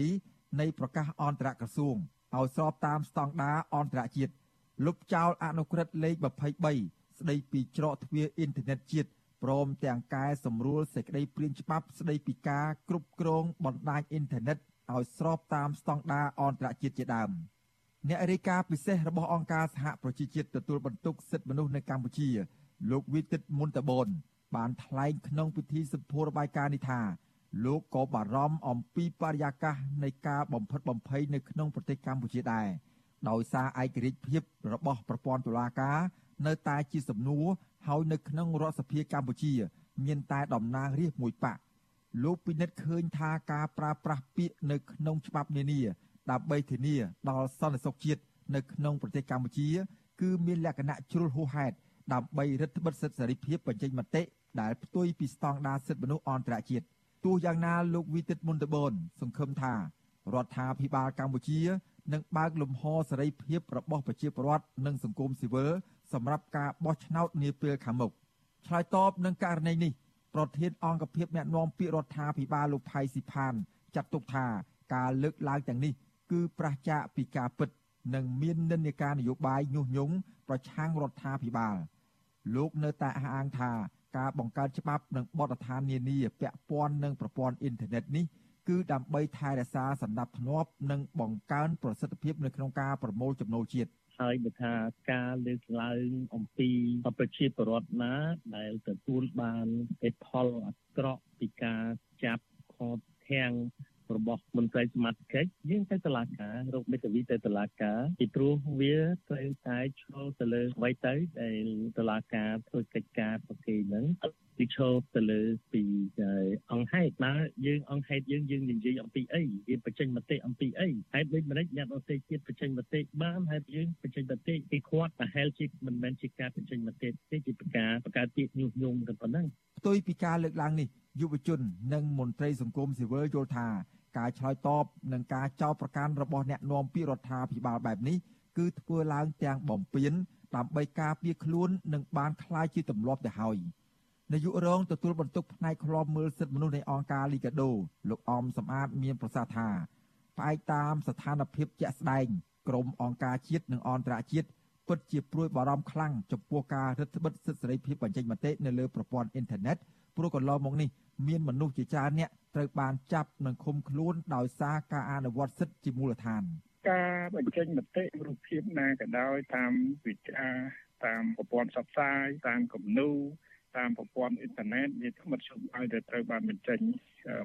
8នៃប្រកាសអន្តរក្រសួងឲ្យស្របតាមស្តង់ដារអន្តរជាតិលុបចោលអនុក្រឹត្យលេខ23 ស្តីពីច្រកទ្វារអ៊ីនធឺណិតជាតិព្រមទាំងកែសម្រួលសេចក្តីព្រាងច្បាប់ស្តីពីការគ្រប់គ្រងបណ្ដាញអ៊ីនធឺណិតឲ្យស្របតាមស្តង់ដារអន្តរជាតិជាដើមអ្នករាយការណ៍ពិសេសរបស់អង្គការសហប្រជាជាតិទទួលបន្ទុកសិទ្ធិមនុស្សនៅកម្ពុជា លោកវិទិតមុនតបនបានថ្លែងក្នុងពិធីសម្ពោធរបាយការណ៍នេះថាលោកក៏បារម្ភអំពីបរិយាកាសនៃការបំផិតបំភ័យនៅក្នុងប្រទេសកម្ពុជាដែរដោយសារឯករាជ្យភាពរបស់ប្រព័ន្ធតុលាការ នៅតែជាសំណួរហើយនៅក្នុងរដ្ឋសភាកម្ពុជា មានតែតំណាងរាស្ត្រមួយបកលោកពិនិត្យឃើញថាការប្រើប្រាស់ពាក្យនៅក្នុងច្បាប់នានាដើម្បីធានាដល់សន្តិសុខជាតិនៅក្នុងប្រទេសកម្ពុជា គឺមានលក្ខណៈជ្រុលហួសហេតុដើម្បីរឹតបន្តឹងសិទ្ធិសេរីភាពបញ្ចេញមតិដែលផ្ទុយពីស្តង់ដារសិទ្ធិមនុស្សអន្តរជាតិទោះយ៉ាងណាលោកវិទិតមុនតបនសង្ឃឹមថារដ្ឋាភិបាលកម្ពុជានឹងបើកលំហសេរីភាពរបស់ប្រជាពលរដ្ឋនិងសង្គមស៊ីវិល សម្រាប់ការបោះឆ្នោតនាពេលខាងមុខឆ្លើយតបនឹងករណីនេះប្រធានអង្គភិបអ្នកណែនាំពាក្យរដ្ឋាភិបាលលោកផៃស៊ីផានចាត់ទុកថាការលើកឡើងទាំងនេះគឺប្រឆាចពីការពិតនិងមាននិន្នាការនយោបាយញុះញង់ប្រឆាំងរដ្ឋាភិបាលលោកនៅតែអះអាងថាការបង្កើតច្បាប់និងបទដ្ឋាននានាពាក់ព័ន្ធនឹងប្រព័ន្ធអ៊ីនធឺណិតនេះគឺដើម្បីថែរក្សាសន្តិភាពនិងបង្កើនប្រសិទ្ធភាពនៅក្នុងការប្រមូលចំណូលជាតិ ហើយបើថាការលើកឡើងអំពីប្រជាពលរដ្ឋណាដែលទទួលបានអេផលអាក្រក់ពីការចាប់ខកធាំង របស់មន្ត្រីសមាជិកយើងទៅតុលាការរកមេធាវីទៅតុលាការពីព្រោះវាត្រូវតែឈលទៅលើអ្វីទៅដែលតុលាការធ្វើកិច្ចការប្រគេហ្នឹងពីឈលទៅលើពីអង្គហេតុណាយើងអង្គហេតុយើងយើងនិយាយអំពីអីយើងបញ្ចេញមតិអំពីអីហេតុដូចម្ដេចអ្នកដទៃទៀតបញ្ចេញមតិបានហេតុយើងបញ្ចេញមតិពីគាត់ប្រហែលជាមិនមែនជាការបញ្ចេញមតិទេជាប្រការបង្កើតទីញុះញង់តែប៉ុណ្ណឹងផ្ទុយពីការលើកឡើងនេះយុវជននិងមន្ត្រីសង្គមស៊ីវិលយល់ថា ការឆ្លើយតបនឹងការចោទប្រកាន់របស់អ្នកនាំពាក្យរដ្ឋាភិបាលបែបនេះគឺធ្វើឡើងទាំងបំពេញដើម្បីការពារខ្លួននិងបានคล้ายជាទម្លាប់ទៅហើយនាយករងទទួលបន្ទុកផ្នែកឃ្លាំមើលសិទ្ធិមនុស្សនៃអង្គការលីកាដូលោកអមសំអាតមានប្រសាសន៍ថាផ្អែកតាមស្ថានភាពជាក់ស្ដែងក្រមអង្គការជាតិនិងអន្តរជាតិពិតជាព្រួយបារម្ភខ្លាំងចំពោះការរឹតបន្តឹងសិទ្ធិសេរីភាពបញ្ចេញមតិនៅលើប្រព័ន្ធអ៊ីនធឺណិត ព្រោះកន្លងមកនេះមានមនុស្សជាច្រើនអ្នកត្រូវបានចាប់និងឃុំខ្លួនដោយសារការអនុវត្តសិទ្ធិជាមូលដ្ឋានការបញ្ចេញមតិរូបភាពណាក៏ដោយតាមវិទ្យាតាមប្រព័ន្ធផ្សព្វផ្សាយតាមគំនូតាមប្រព័ន្ធអ៊ីនធឺណិតវាធម្មតាឲ្យតែត្រូវបានបញ្ចេញ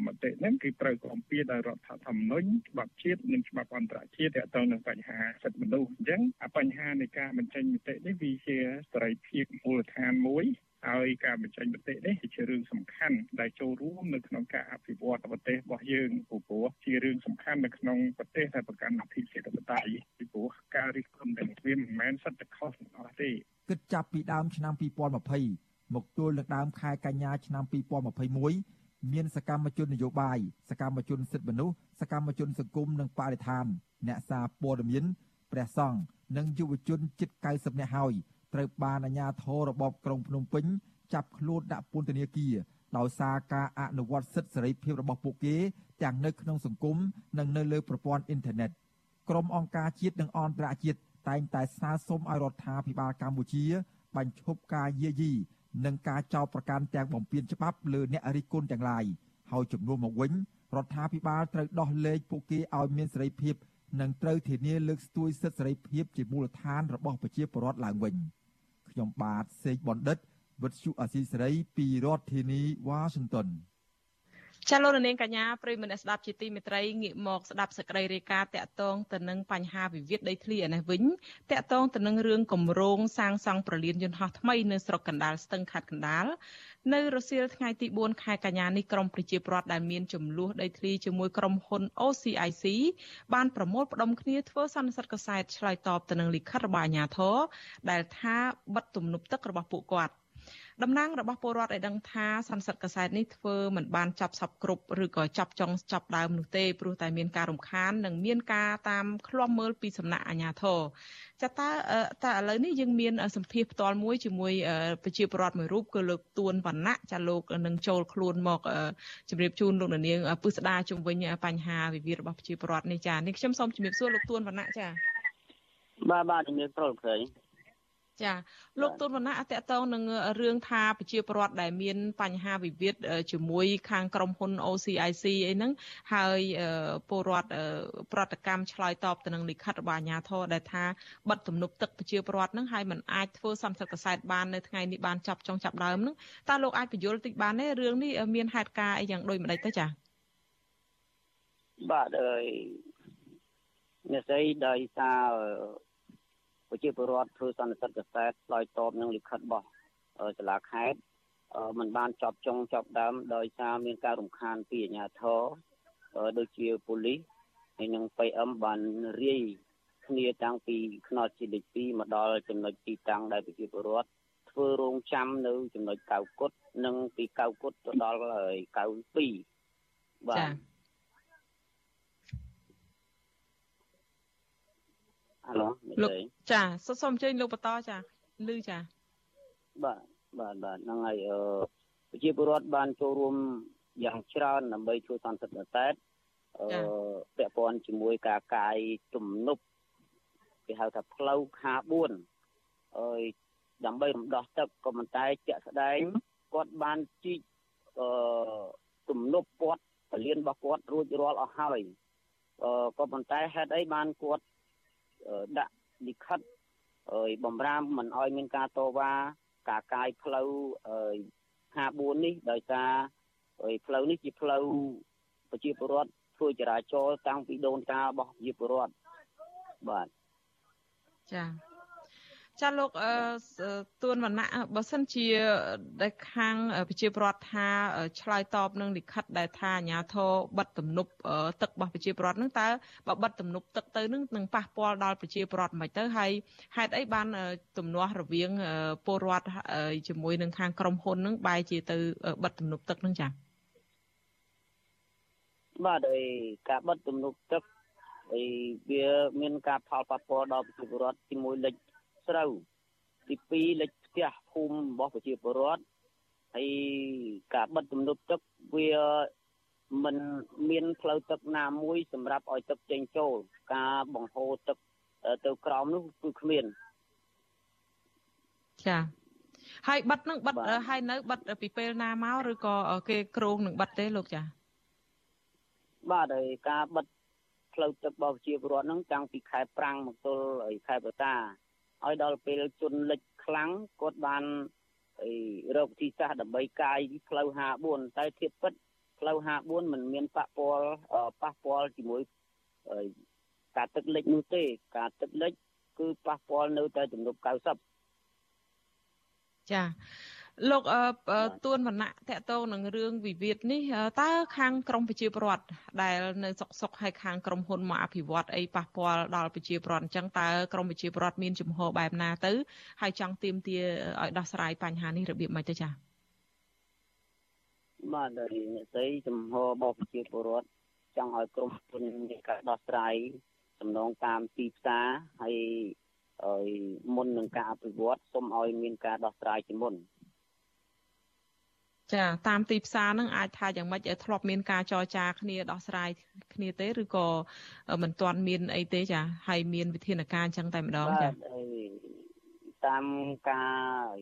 មតិហ្នឹងគឺត្រូវគាំពៀដោយរដ្ឋធម្មនុញ្ញច្បាប់ជាតិនិងច្បាប់អន្តរជាតិទាក់ទងនឹងបញ្ហាសិទ្ធិមនុស្សអញ្ចឹងបញ្ហានៃការបញ្ចេញមតិនេះវាជាសេរីភាពមូលដ្ឋានមួយ ហើយការបញ្ចេញមតិនេះជារឿងសំខាន់ដែលចូលរួមនៅក្នុងការអភិវឌ្ឍប្រទេសរបស់យើងព្រោះជារឿងសំខាន់នៅក្នុងប្រទេសដែលប្រកាន់អភិជាតបតៃពីព្រោះការរិះគន់ទាំងវាមិនមែនសិតតែខុសទាំងអស់ទេគិតចាប់ពីដើមឆ្នាំ2020មកទល់នឹងដើមខែកញ្ញាឆ្នាំ2021មានសកម្មជននយោបាយសកម្មជនសិទ្ធិមនុស្សសកម្មជនសង្គមនិងបរិស្ថាន អ្នកសារព័ត៌មានព្រះសង្ឃនិងយុវជនជិត90នាក់ហើយ ត្រូវបានអាជ្ញាធររបបក្រុងភ្នំពេញចាប់ខ្លួនដាក់ពន្ធនាគារដោយសារការអនុវត្តសិទ្ធិសេរីភាពរបស់ពួកគេទាំងនៅក្នុងសង្គមនិងនៅលើប្រព័ន្ធអ៊ីនធឺណិតក្រុមអង្គការជាតិនិងអន្តរជាតិតែងតែស្នើសុំឲ្យរដ្ឋាភិបាលកម្ពុជាបញ្ឈប់ការយាយីនិងការចោទប្រកាន់ទាំងបំពានច្បាប់លើអ្នករិះគន់ទាំងឡាយហើយជំនួសមកវិញរដ្ឋាភិបាលត្រូវដោះលែងពួកគេឲ្យមានសេរីភាព និងត្រូវធានាលើកស្ទួយសិទ្ធិសេរីភាពជាមូលដ្ឋានរបស់ប្រជាពលរដ្ឋឡើងវិញ។ខ្ញុំបាទសេកបណ្ឌិតវិទ្យុអសីសេរីពីរដ្ឋធានីវ៉ាស៊ីនតោន ចាលោករនាងកញ្ញាប្រិយមិត្តអ្នកស្ដាប់ជាទីមេត្រីងាកមកស្ដាប់សេចក្តីរាយការណ៍តាក់ទងទៅនឹងបញ្ហាវិវាទដីធ្លីឯនេះវិញតាក់ទងទៅនឹងរឿងគម្រោងសាងសង់ប្រលានយន្តហោះថ្មីនៅស្រុកកណ្ដាលស្ទឹងខេត្តកណ្ដាលនៅរសៀលថ្ងៃទី4ខែកញ្ញានេះក្រមប្រជាពលរដ្ឋដែលមានចំនួនដីធ្លីជាមួយក្រុមហ៊ុន OCIC បានប្រមូលផ្ដុំគ្នាធ្វើសន្និសីទកសែតឆ្លើយតបទៅនឹងលិខិតរបស់អាជ្ញាធរដែលថាបិទទំនប់ទឹករបស់ពួកគាត់។ តំណាងរបស់ពលរដ្ឋឲ្យដឹងថាសន្និសីទកសែតនេះធ្វើមិនបានចាប់សពគ្រប់ឬក៏ចាប់ចុងចាប់ដើមនោះទេព្រោះតែមានការរំខាននិងមានការតាមឃ្លាំមើលពីសំណាក់អាជ្ញាធរចាតើតើឥឡូវនេះយើងមានសម្ភារផ្ទាល់មួយជាមួយប្រជាពលរដ្ឋមួយរូបគឺលោកទួនវណ្ណៈចាលោកនឹងចូលខ្លួនមកជម្រាបជូនលោកនាងពឹស្ដាជំវិញបញ្ហាវិវាទរបស់ប្រជាពលរដ្ឋនេះចានេះខ្ញុំសូមជម្រាបសួរលោកទួនវណ្ណៈចាបាទបាទជំរាបសួរលោកស្រី ចាលោកទុនវណ្ណៈអតតងនឹងរឿងថាប្រជាពលរដ្ឋដែលមានបញ្ហាវិវាទជាមួយខាងក្រុមហ៊ុន OCIC អីហ្នឹងហើយពលរដ្ឋប្រតិកម្មឆ្លើយតបទៅនឹងលិខិតរបស់អាជ្ញាធរដែលថាបិទទំនប់ទឹកប្រជាពលរដ្ឋហ្នឹងហើយมันអាចធ្វើសន្និសីទកសែតបាននៅថ្ងៃនេះបានចាប់ចុងចាប់ដើមហ្នឹងតើលោកអាចបញ្យល់តិចបានទេរឿងនេះមានហេតុការណ៍អីយ៉ាងដូចម្ដេចទៅចាបាទអើយអ្នកស្រីដោយសារ ប្រជាពលរដ្ឋធ្វើសន្និសីទកសែតឆ្លើយតបនឹងលិខិតរបស់សាលាខេត្តมันបានចប់ចុងចប់ដើមដោយសារមានការរំខានពីអាជ្ញាធរដូចជាប៉ូលីសហើយនិង PM បានរាយគ្នាតាំងពីខ្នល់ជាលេខ2មកដល់ចំណុចទីតាំងដែលប្រជាពលរដ្ឋធ្វើរោងចាំនៅចំណុចកៅគុតនិងពីកៅគុតទៅដល់កៅ2បាទ ហៅលោកចាសូមអញ្ជើញលោកបន្តចាលឺចាបាទបាទបាទហ្នឹងហើយអឺប្រជាពលរដ្ឋបានចូលរួមយ៉ាងច្រើនដើម្បីធ្វើសន្តិភាពតែអឺពាក់ព័ន្ធជាមួយការកាយទំនប់គេហៅថាផ្លូវខា4អើយដើម្បីរំដោះទឹកក៏ប៉ុន្តែជាក់ស្ដែងគាត់បានជីកអឺទំនប់គាត់ពលានរបស់គាត់រួចរាល់អស់ហើយអឺក៏ប៉ុន្តែហេតុអីបានគាត់ ដាក់លិខិតឲ្យបំរាមមិនឲ្យមានការតវ៉ាការកាយផ្លូវ54នេះដោយសារផ្លូវនេះជាផ្លូវប្រជាពលរដ្ឋធ្វើចរាចរណ៍តាំងពីដូនតារបស់ប្រជាពលរដ្ឋបាទចា៎ ចាលោកទួនវណ្ណៈបើសិនជាដែលខាងប្រជាពលរដ្ឋថាឆ្លើយតបនឹងលិខិតដែលថាអាញាធរបិទទំនប់ទឹករបស់ប្រជាពលរដ្ឋនឹងតើបើបិទទំនប់ទឹកទៅនឹងនឹងប៉ះពាល់ដល់ប្រជាពលរដ្ឋមិនទៅហើយហេតុអីបានទំនាស់រវាងពលរដ្ឋជាមួយនឹងខាងក្រុមហ៊ុននឹងបែរជាទៅបិទទំនប់ទឹកនឹងចា៎បាទហើយការបិទទំនប់ទឹកហើយវាមានការផលប៉ះពាល់ដល់ប្រជាពលរដ្ឋជាមួយលេខ ស្រូវទី2លេខផ្ទះភូមិរបស់ប្រជាពលរដ្ឋហើយការបិទទំនប់ទឹកវាមិនមានផ្លូវទឹកណាមួយសម្រាប់ឲ្យទឹកចេញចូល ការបង្ហូរទឹកទៅក្រោមនោះគឺគ្មានចាហើយបិទនឹងបិទហើយនៅបិទពីពេលណាមកឬក៏គេក្រងនឹងបិទទេលោកចាបាទហើយការបិទផ្លូវទឹករបស់ប្រជាពលរដ្ឋហ្នឹងតាំងពីខែប្រាំងមកទល់ខែបតា ឲ្យដល់ពេលជន់លិចខ្លាំងគាត់បានរកវិធីសាស្ត្រដើម្បីកាយផ្លូវ54តែធៀបពិតផ្លូវ54មិនមានប៉ះពាល់ប៉ះពាល់ជាមួយការទឹកលិចនោះទេ ការទឹកលិចគឺប៉ះពាល់នៅតែទំនប់90ចា លោកទួនវណ្ណៈតកតងនឹងរឿងវិវាទនេះតើខាងក្រមប្រជាពលរដ្ឋដែលនៅសុកសុកហើយខាងក្រមហ៊ុនមកអភិវឌ្ឍអីប៉ះពាល់ដល់ប្រជាពលរដ្ឋអញ្ចឹងតើក្រមប្រជាពលរដ្ឋមានជំហរបែបណាទៅហើយចង់ទៀមទាឲ្យដោះស្រាយបញ្ហានេះរបៀបម៉េចទៅចា៎បាទអ្នកស្រីជំហររបស់ប្រជាពលរដ្ឋចង់ឲ្យក្រមហ៊ុនមានការដោះស្រាយសំណងតាមទីផ្សារហើយឲ្យមុននឹងការអភិវឌ្ឍសូមឲ្យមានការដោះស្រាយជាមុន ចាតាមទីផ្សារហ្នឹងអាចថាយ៉ាងម៉េចធ្លាប់មានការចរចាគ្នាដោះស្រាយគ្នាទេឬក៏មិនទាន់មានអីទេចាហើយមានវិធានការអញ្ចឹងតែម្ដងចាតាមការ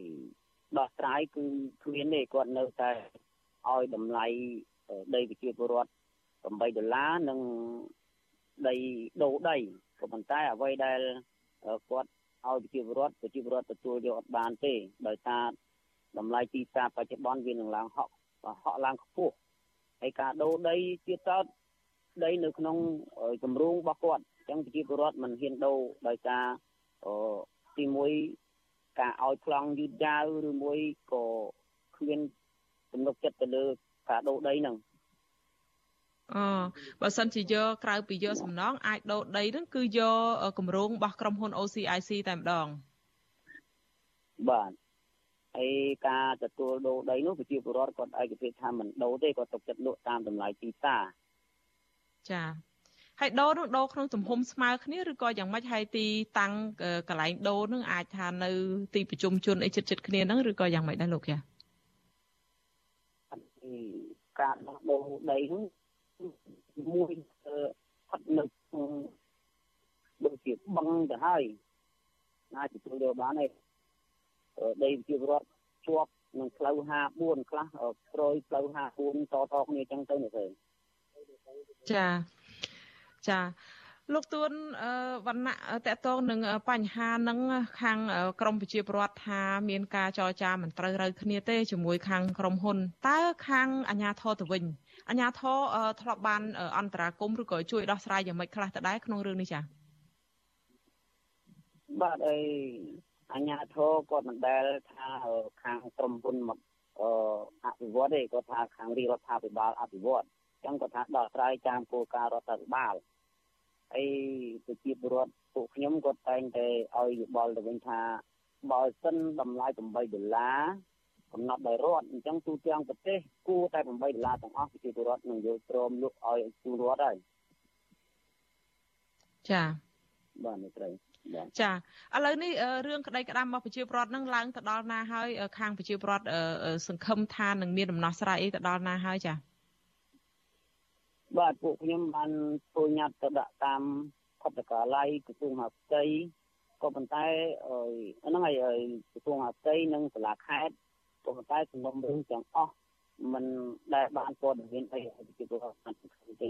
ដោះស្រាយគឺគ្មានទេគាត់នៅតែឲ្យតម្លៃដីប្រជាពលរដ្ឋ8ដុល្លារនិងដីដូរដីក៏ប៉ុន្តែអ្វីដែលគាត់ឲ្យប្រជាពលរដ្ឋប្រជាពលរដ្ឋទទួលយកអត់បានទេដោយសារ តម្លៃទីផ្សារបច្ចុប្បន្នវានឹងឡើងហក់ហក់ឡើងខ្ពស់ហហើយការដូរដីទៀតតតដីនៅក្នុងគម្រោងរបស់គាត់អញ្ចឹងប្រជាពលរដ្ឋមិនហ៊ានដូរដោយសារអឺទីមួយការឲ្យប្លង់យឺតយ៉ាវឬមួយក៏គ្មានទំនុកចិត្តទៅលើការដូរដីហ្នឹងអបើសិនជាយកក្រៅពីយកសំណងអាចដូរដីហ្នឹងគឺយកគម្រោងរបស់ក្រុមហ៊ុន OCIC តែម្ដងបាទ ហើយការទទួលដូរដីនោះប្រជាពលរដ្ឋគាត់ឯកភាពថាមិនដូរទេគាត់ទុកចិត្តលក់តាមតម្លៃទីផ្សារចាហើយដូរនឹងដូរក្នុងទំហំស្មើគ្នាឬក៏យ៉ាងម៉េចហើយទីតាំងកន្លែងដូរនឹងអាចថានៅ ទីប្រជុំជនអីចិត្តចិត្តគ្នាហ្នឹងឬក៏យ៉ាងម៉េចដែរលោកចាការដោះដូរដីហ្នឹងមួយផាត់នៅដូចជាបឹងទៅហើយអាចទទួលយកបានទេ ដីជារដ្ឋជាប់នឹងផ្លូវ54ខ្លះក្រោយផ្លូវ54តតគ្នាចឹងទៅនេះទេចាចាលោកទួនវណ្ណៈតកតងនឹងបញ្ហានឹងខាងក្រមប្រជាពលរដ្ឋថាមានការចរចាមិនត្រូវរូវគ្នាទេជាមួយខាងក្រមហ៊ុនតើខាងអាជ្ញាធរទៅវិញអាជ្ញាធរធ្លាប់បានអន្តរាគមឬក៏ជួយដោះស្រាយយ៉ាងម៉េចខ្លះទៅដែរក្នុងរឿងនេះចា៎បាទអី អាជ្ញាធរគាត់មិនដែលថាខាងក្រមហ៊ុនមកអភិវឌ្ឍទេគាត់ថាខាងរាជរដ្ឋាភិបាលអភិវឌ្ឍអញ្ចឹងគាត់ថាដោះស្រាយតាមគោលការណ៍រដ្ឋាភិបាលហើយប្រជាពលរដ្ឋពួកខ្ញុំគាត់តែងតែឲ្យយោបល់ទៅវិញថាបើសិនតម្លៃ8ដុល្លារកំណត់ដោយរដ្ឋអញ្ចឹងទូទាំងប្រទេសគួរតែ8ដុល្លារទាំងអស់ប្រជាពលរដ្ឋនឹងយកព្រមលក់ឲ្យទូរដ្ឋហើយចាបាទនេះត្រូវ ចាឥឡូវនេះរឿងក្តីក្តាំរបស់ប្រជាពលរដ្ឋនឹងឡើងទៅដល់ណាហើយខាងប្រជាពលរដ្ឋសង្ឃឹមថានឹងមានដំណោះស្រាយអីទៅដល់ណាហើយចាបាទពួកខ្ញុំបានធ្វើញត្តិទៅដាក់តាមខុទ្ទកាល័យក្រសួងហាផ្ទៃក៏ប៉ុន្តែហ្នឹងហើយក្រសួងហាផ្ទៃនិងសាលាខេត្តក៏ប៉ុន្តែសំណុំរឿងទាំងអស់มันដែលបានព័ត៌មានអីពីពលរដ្ឋអត់ទេ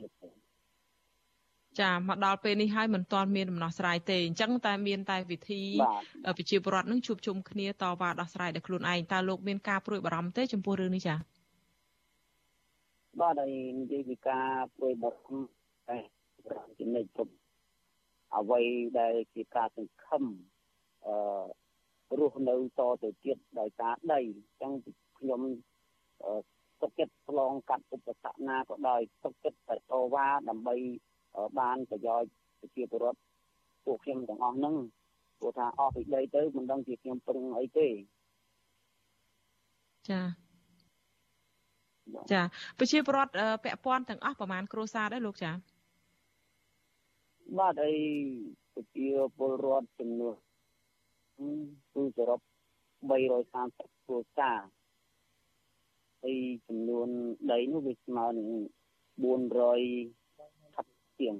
ចាមកដល់ពេលនេះហើយមិនទាន់មានដំណោះស្រាយទេអញ្ចឹងតែមានតែវិធីប្រជាពលរដ្ឋនឹងជួបជុំគ្នាតវ៉ាដោះស្រាយដោយខ្លួនឯងតើលោកមានការព្រួយបារម្ភទេចំពោះរឿងនេះចាបាទហើយនិយាយពីការព្រួយបារម្ភតែចំណុចគ្រប់អ្វីដែលជាការសង្ឃឹមអឺរស់នៅតទៅទៀតដោយការដីអញ្ចឹងខ្ញុំទុកចិត្តឆ្លងកាត់ឧបសគ្គណាក៏ដោយទុកចិត្តតែតវ៉ាដើម្បី បានប្រយោជន៍ប្រជាពលរដ្ឋពួកខ្ញុំទាំងអស់ហ្នឹងព្រោះថាអស់ពីដីទៅមិនដឹងជាខ្ញុំពឹងអីទេចាចាប្រជាពលរដ្ឋពាក់ព័ន្ធទាំងអស់ប្រហែលគ្រួសារដែរលោកចាបាទអីប្រជាពលរដ្ឋចំនួនគឺសរុប330គ្រួសារហើយចំនួនដីនោះវាស្មើនឹង400 ជាង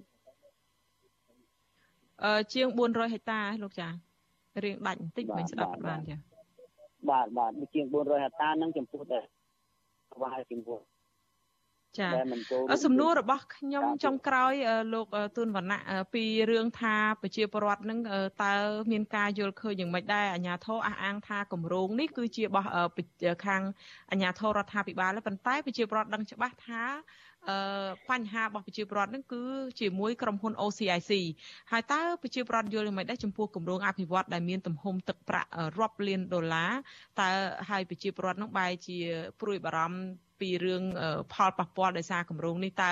អឺជាង400ហិកតាលោកចារៀងដាច់បន្តិចមិនស្ដាប់បានចាបាទបាទជាង400ហិកតានឹងចំពោះតែស្វាយចំពោះចាសំណួររបស់ខ្ញុំចុងក្រោយលោកទួនវណ្ណៈពីរឿងថាប្រជាពលរដ្ឋនឹងតើមានការយល់ឃើញយ៉ាងម៉េចដែរអាជ្ញាធរអះអាងថាគម្រោងនេះគឺជារបស់ខាងអាជ្ញាធររដ្ឋាភិបាលប៉ុន្តែប្រជាពលរដ្ឋដឹងច្បាស់ថា អឺបញ្ហារបស់ប្រជាពលរដ្ឋនឹងគឺជាមួយក្រុមហ៊ុន OCIC ហើយតើប្រជាពលរដ្ឋយល់យ៉ាងម៉េចដែរចំពោះគម្រោងអភិវឌ្ឍដែលមានទំហំទឹកប្រាក់រាប់លានដុល្លារតើហើយប្រជាពលរដ្ឋនឹងបែរជាព្រួយបារម្ភពីរឿងផលប៉ះពាល់ដោយសារគម្រោងនេះតើ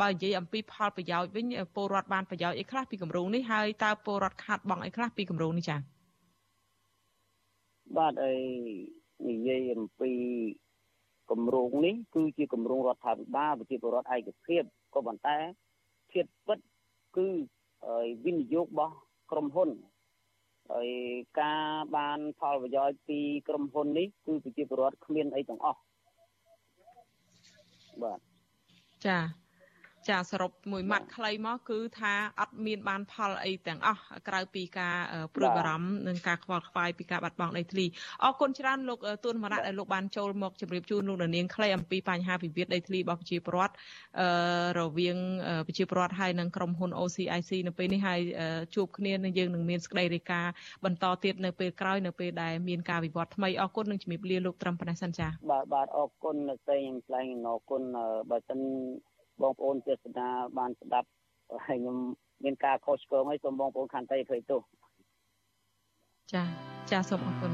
បើនិយាយអំពីផលប្រយោជន៍វិញពលរដ្ឋបានប្រយោជន៍អីខ្លះពីគម្រោងនេះហើយតើពលរដ្ឋខាតបង់អីខ្លះពីគម្រោងនេះចា៎បាទអីនិយាយអំពី គម្រោងនេះគឺជាគម្រោងរដ្ឋាភិបាលប្រជាពលរដ្ឋឯកភាពក៏ប៉ុន្តែភាពពិតគឺវិនិយោគរបស់ក្រុមហ៊ុនហើយការបានផលប្រយោជន៍ពីក្រុមហ៊ុននេះគឺប្រជាពលរដ្ឋគ្មានអីទាំងអស់បាទចា ចាសរុបមួយម៉ាត់ខ្លីមកគឺថាអត់មានបានផលអីទាំងអស់ក្រៅពីការព្រួយបារម្ភនិងការខ្វល់ខ្វាយពីការបាត់បង់ដីធ្លីអរគុណច្រើនលោកទួនមរៈដែលលោកបានចូលមកជម្រាបជូនលោកនាងខ្លីអំពីបញ្ហាវិវាទដីធ្លីរបស់ប្រជាពលរដ្ឋរវាងប្រជាពលរដ្ឋហើយនិងក្រុមហ៊ុន OCIC នៅពេលនេះហើយជួបគ្នានឹងយើងនឹងមានសេចក្តីរាយការណ៍បន្តទៀតនៅពេលក្រោយនៅពេលដែលមានការវិវត្តថ្មីអរគុណនិងជំរាបលាលោកត្រឹមប៉ុណ្ណេះសិនចា៎បាទបាទអរគុណនៅស្រីខ្ញុំថ្លែងអរគុណបើសិន បងប្អូនទេសនាបានស្ដាប់ហើយខ្ញុំមានការខុសឆ្គងហើយសូមបងប្អូនខន្តីអភ័យទោសចាចាសូមអរគុណ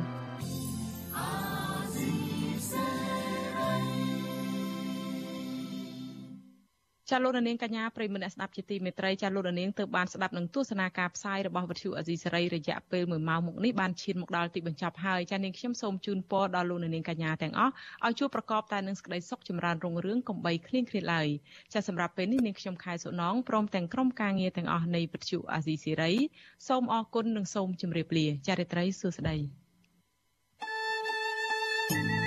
ចាលោកនាងកញ្ញាប្រិមមអ្នកស្ដាប់ជាទីមេត្រីចាលោកនាងទើបបានស្ដាប់នឹងទស្សនាការផ្សាយរបស់វិទ្យុអេស៊ីសេរីរយៈពេល1ម៉ោងមកនេះបានឈានមកដល់ទីបញ្ចប់ហើយចានាងខ្ញុំសូមជូនពរដល់លោកនាងកញ្ញាទាំងអស់ឲ្យជួបប្រកបតែនឹងសេចក្តីសុខចម្រើនរុងរឿងកំបីគ្លៀងគ្លាតឡើយចាសម្រាប់ពេលនេះនាងខ្ញុំខែសុណងព្រមទាំងក្រុមការងារទាំងអស់នៃវិទ្យុអេស៊ីសេរីសូមអរគុណនិងសូមជម្រាបលាចារិត្រីសួស្តី thank you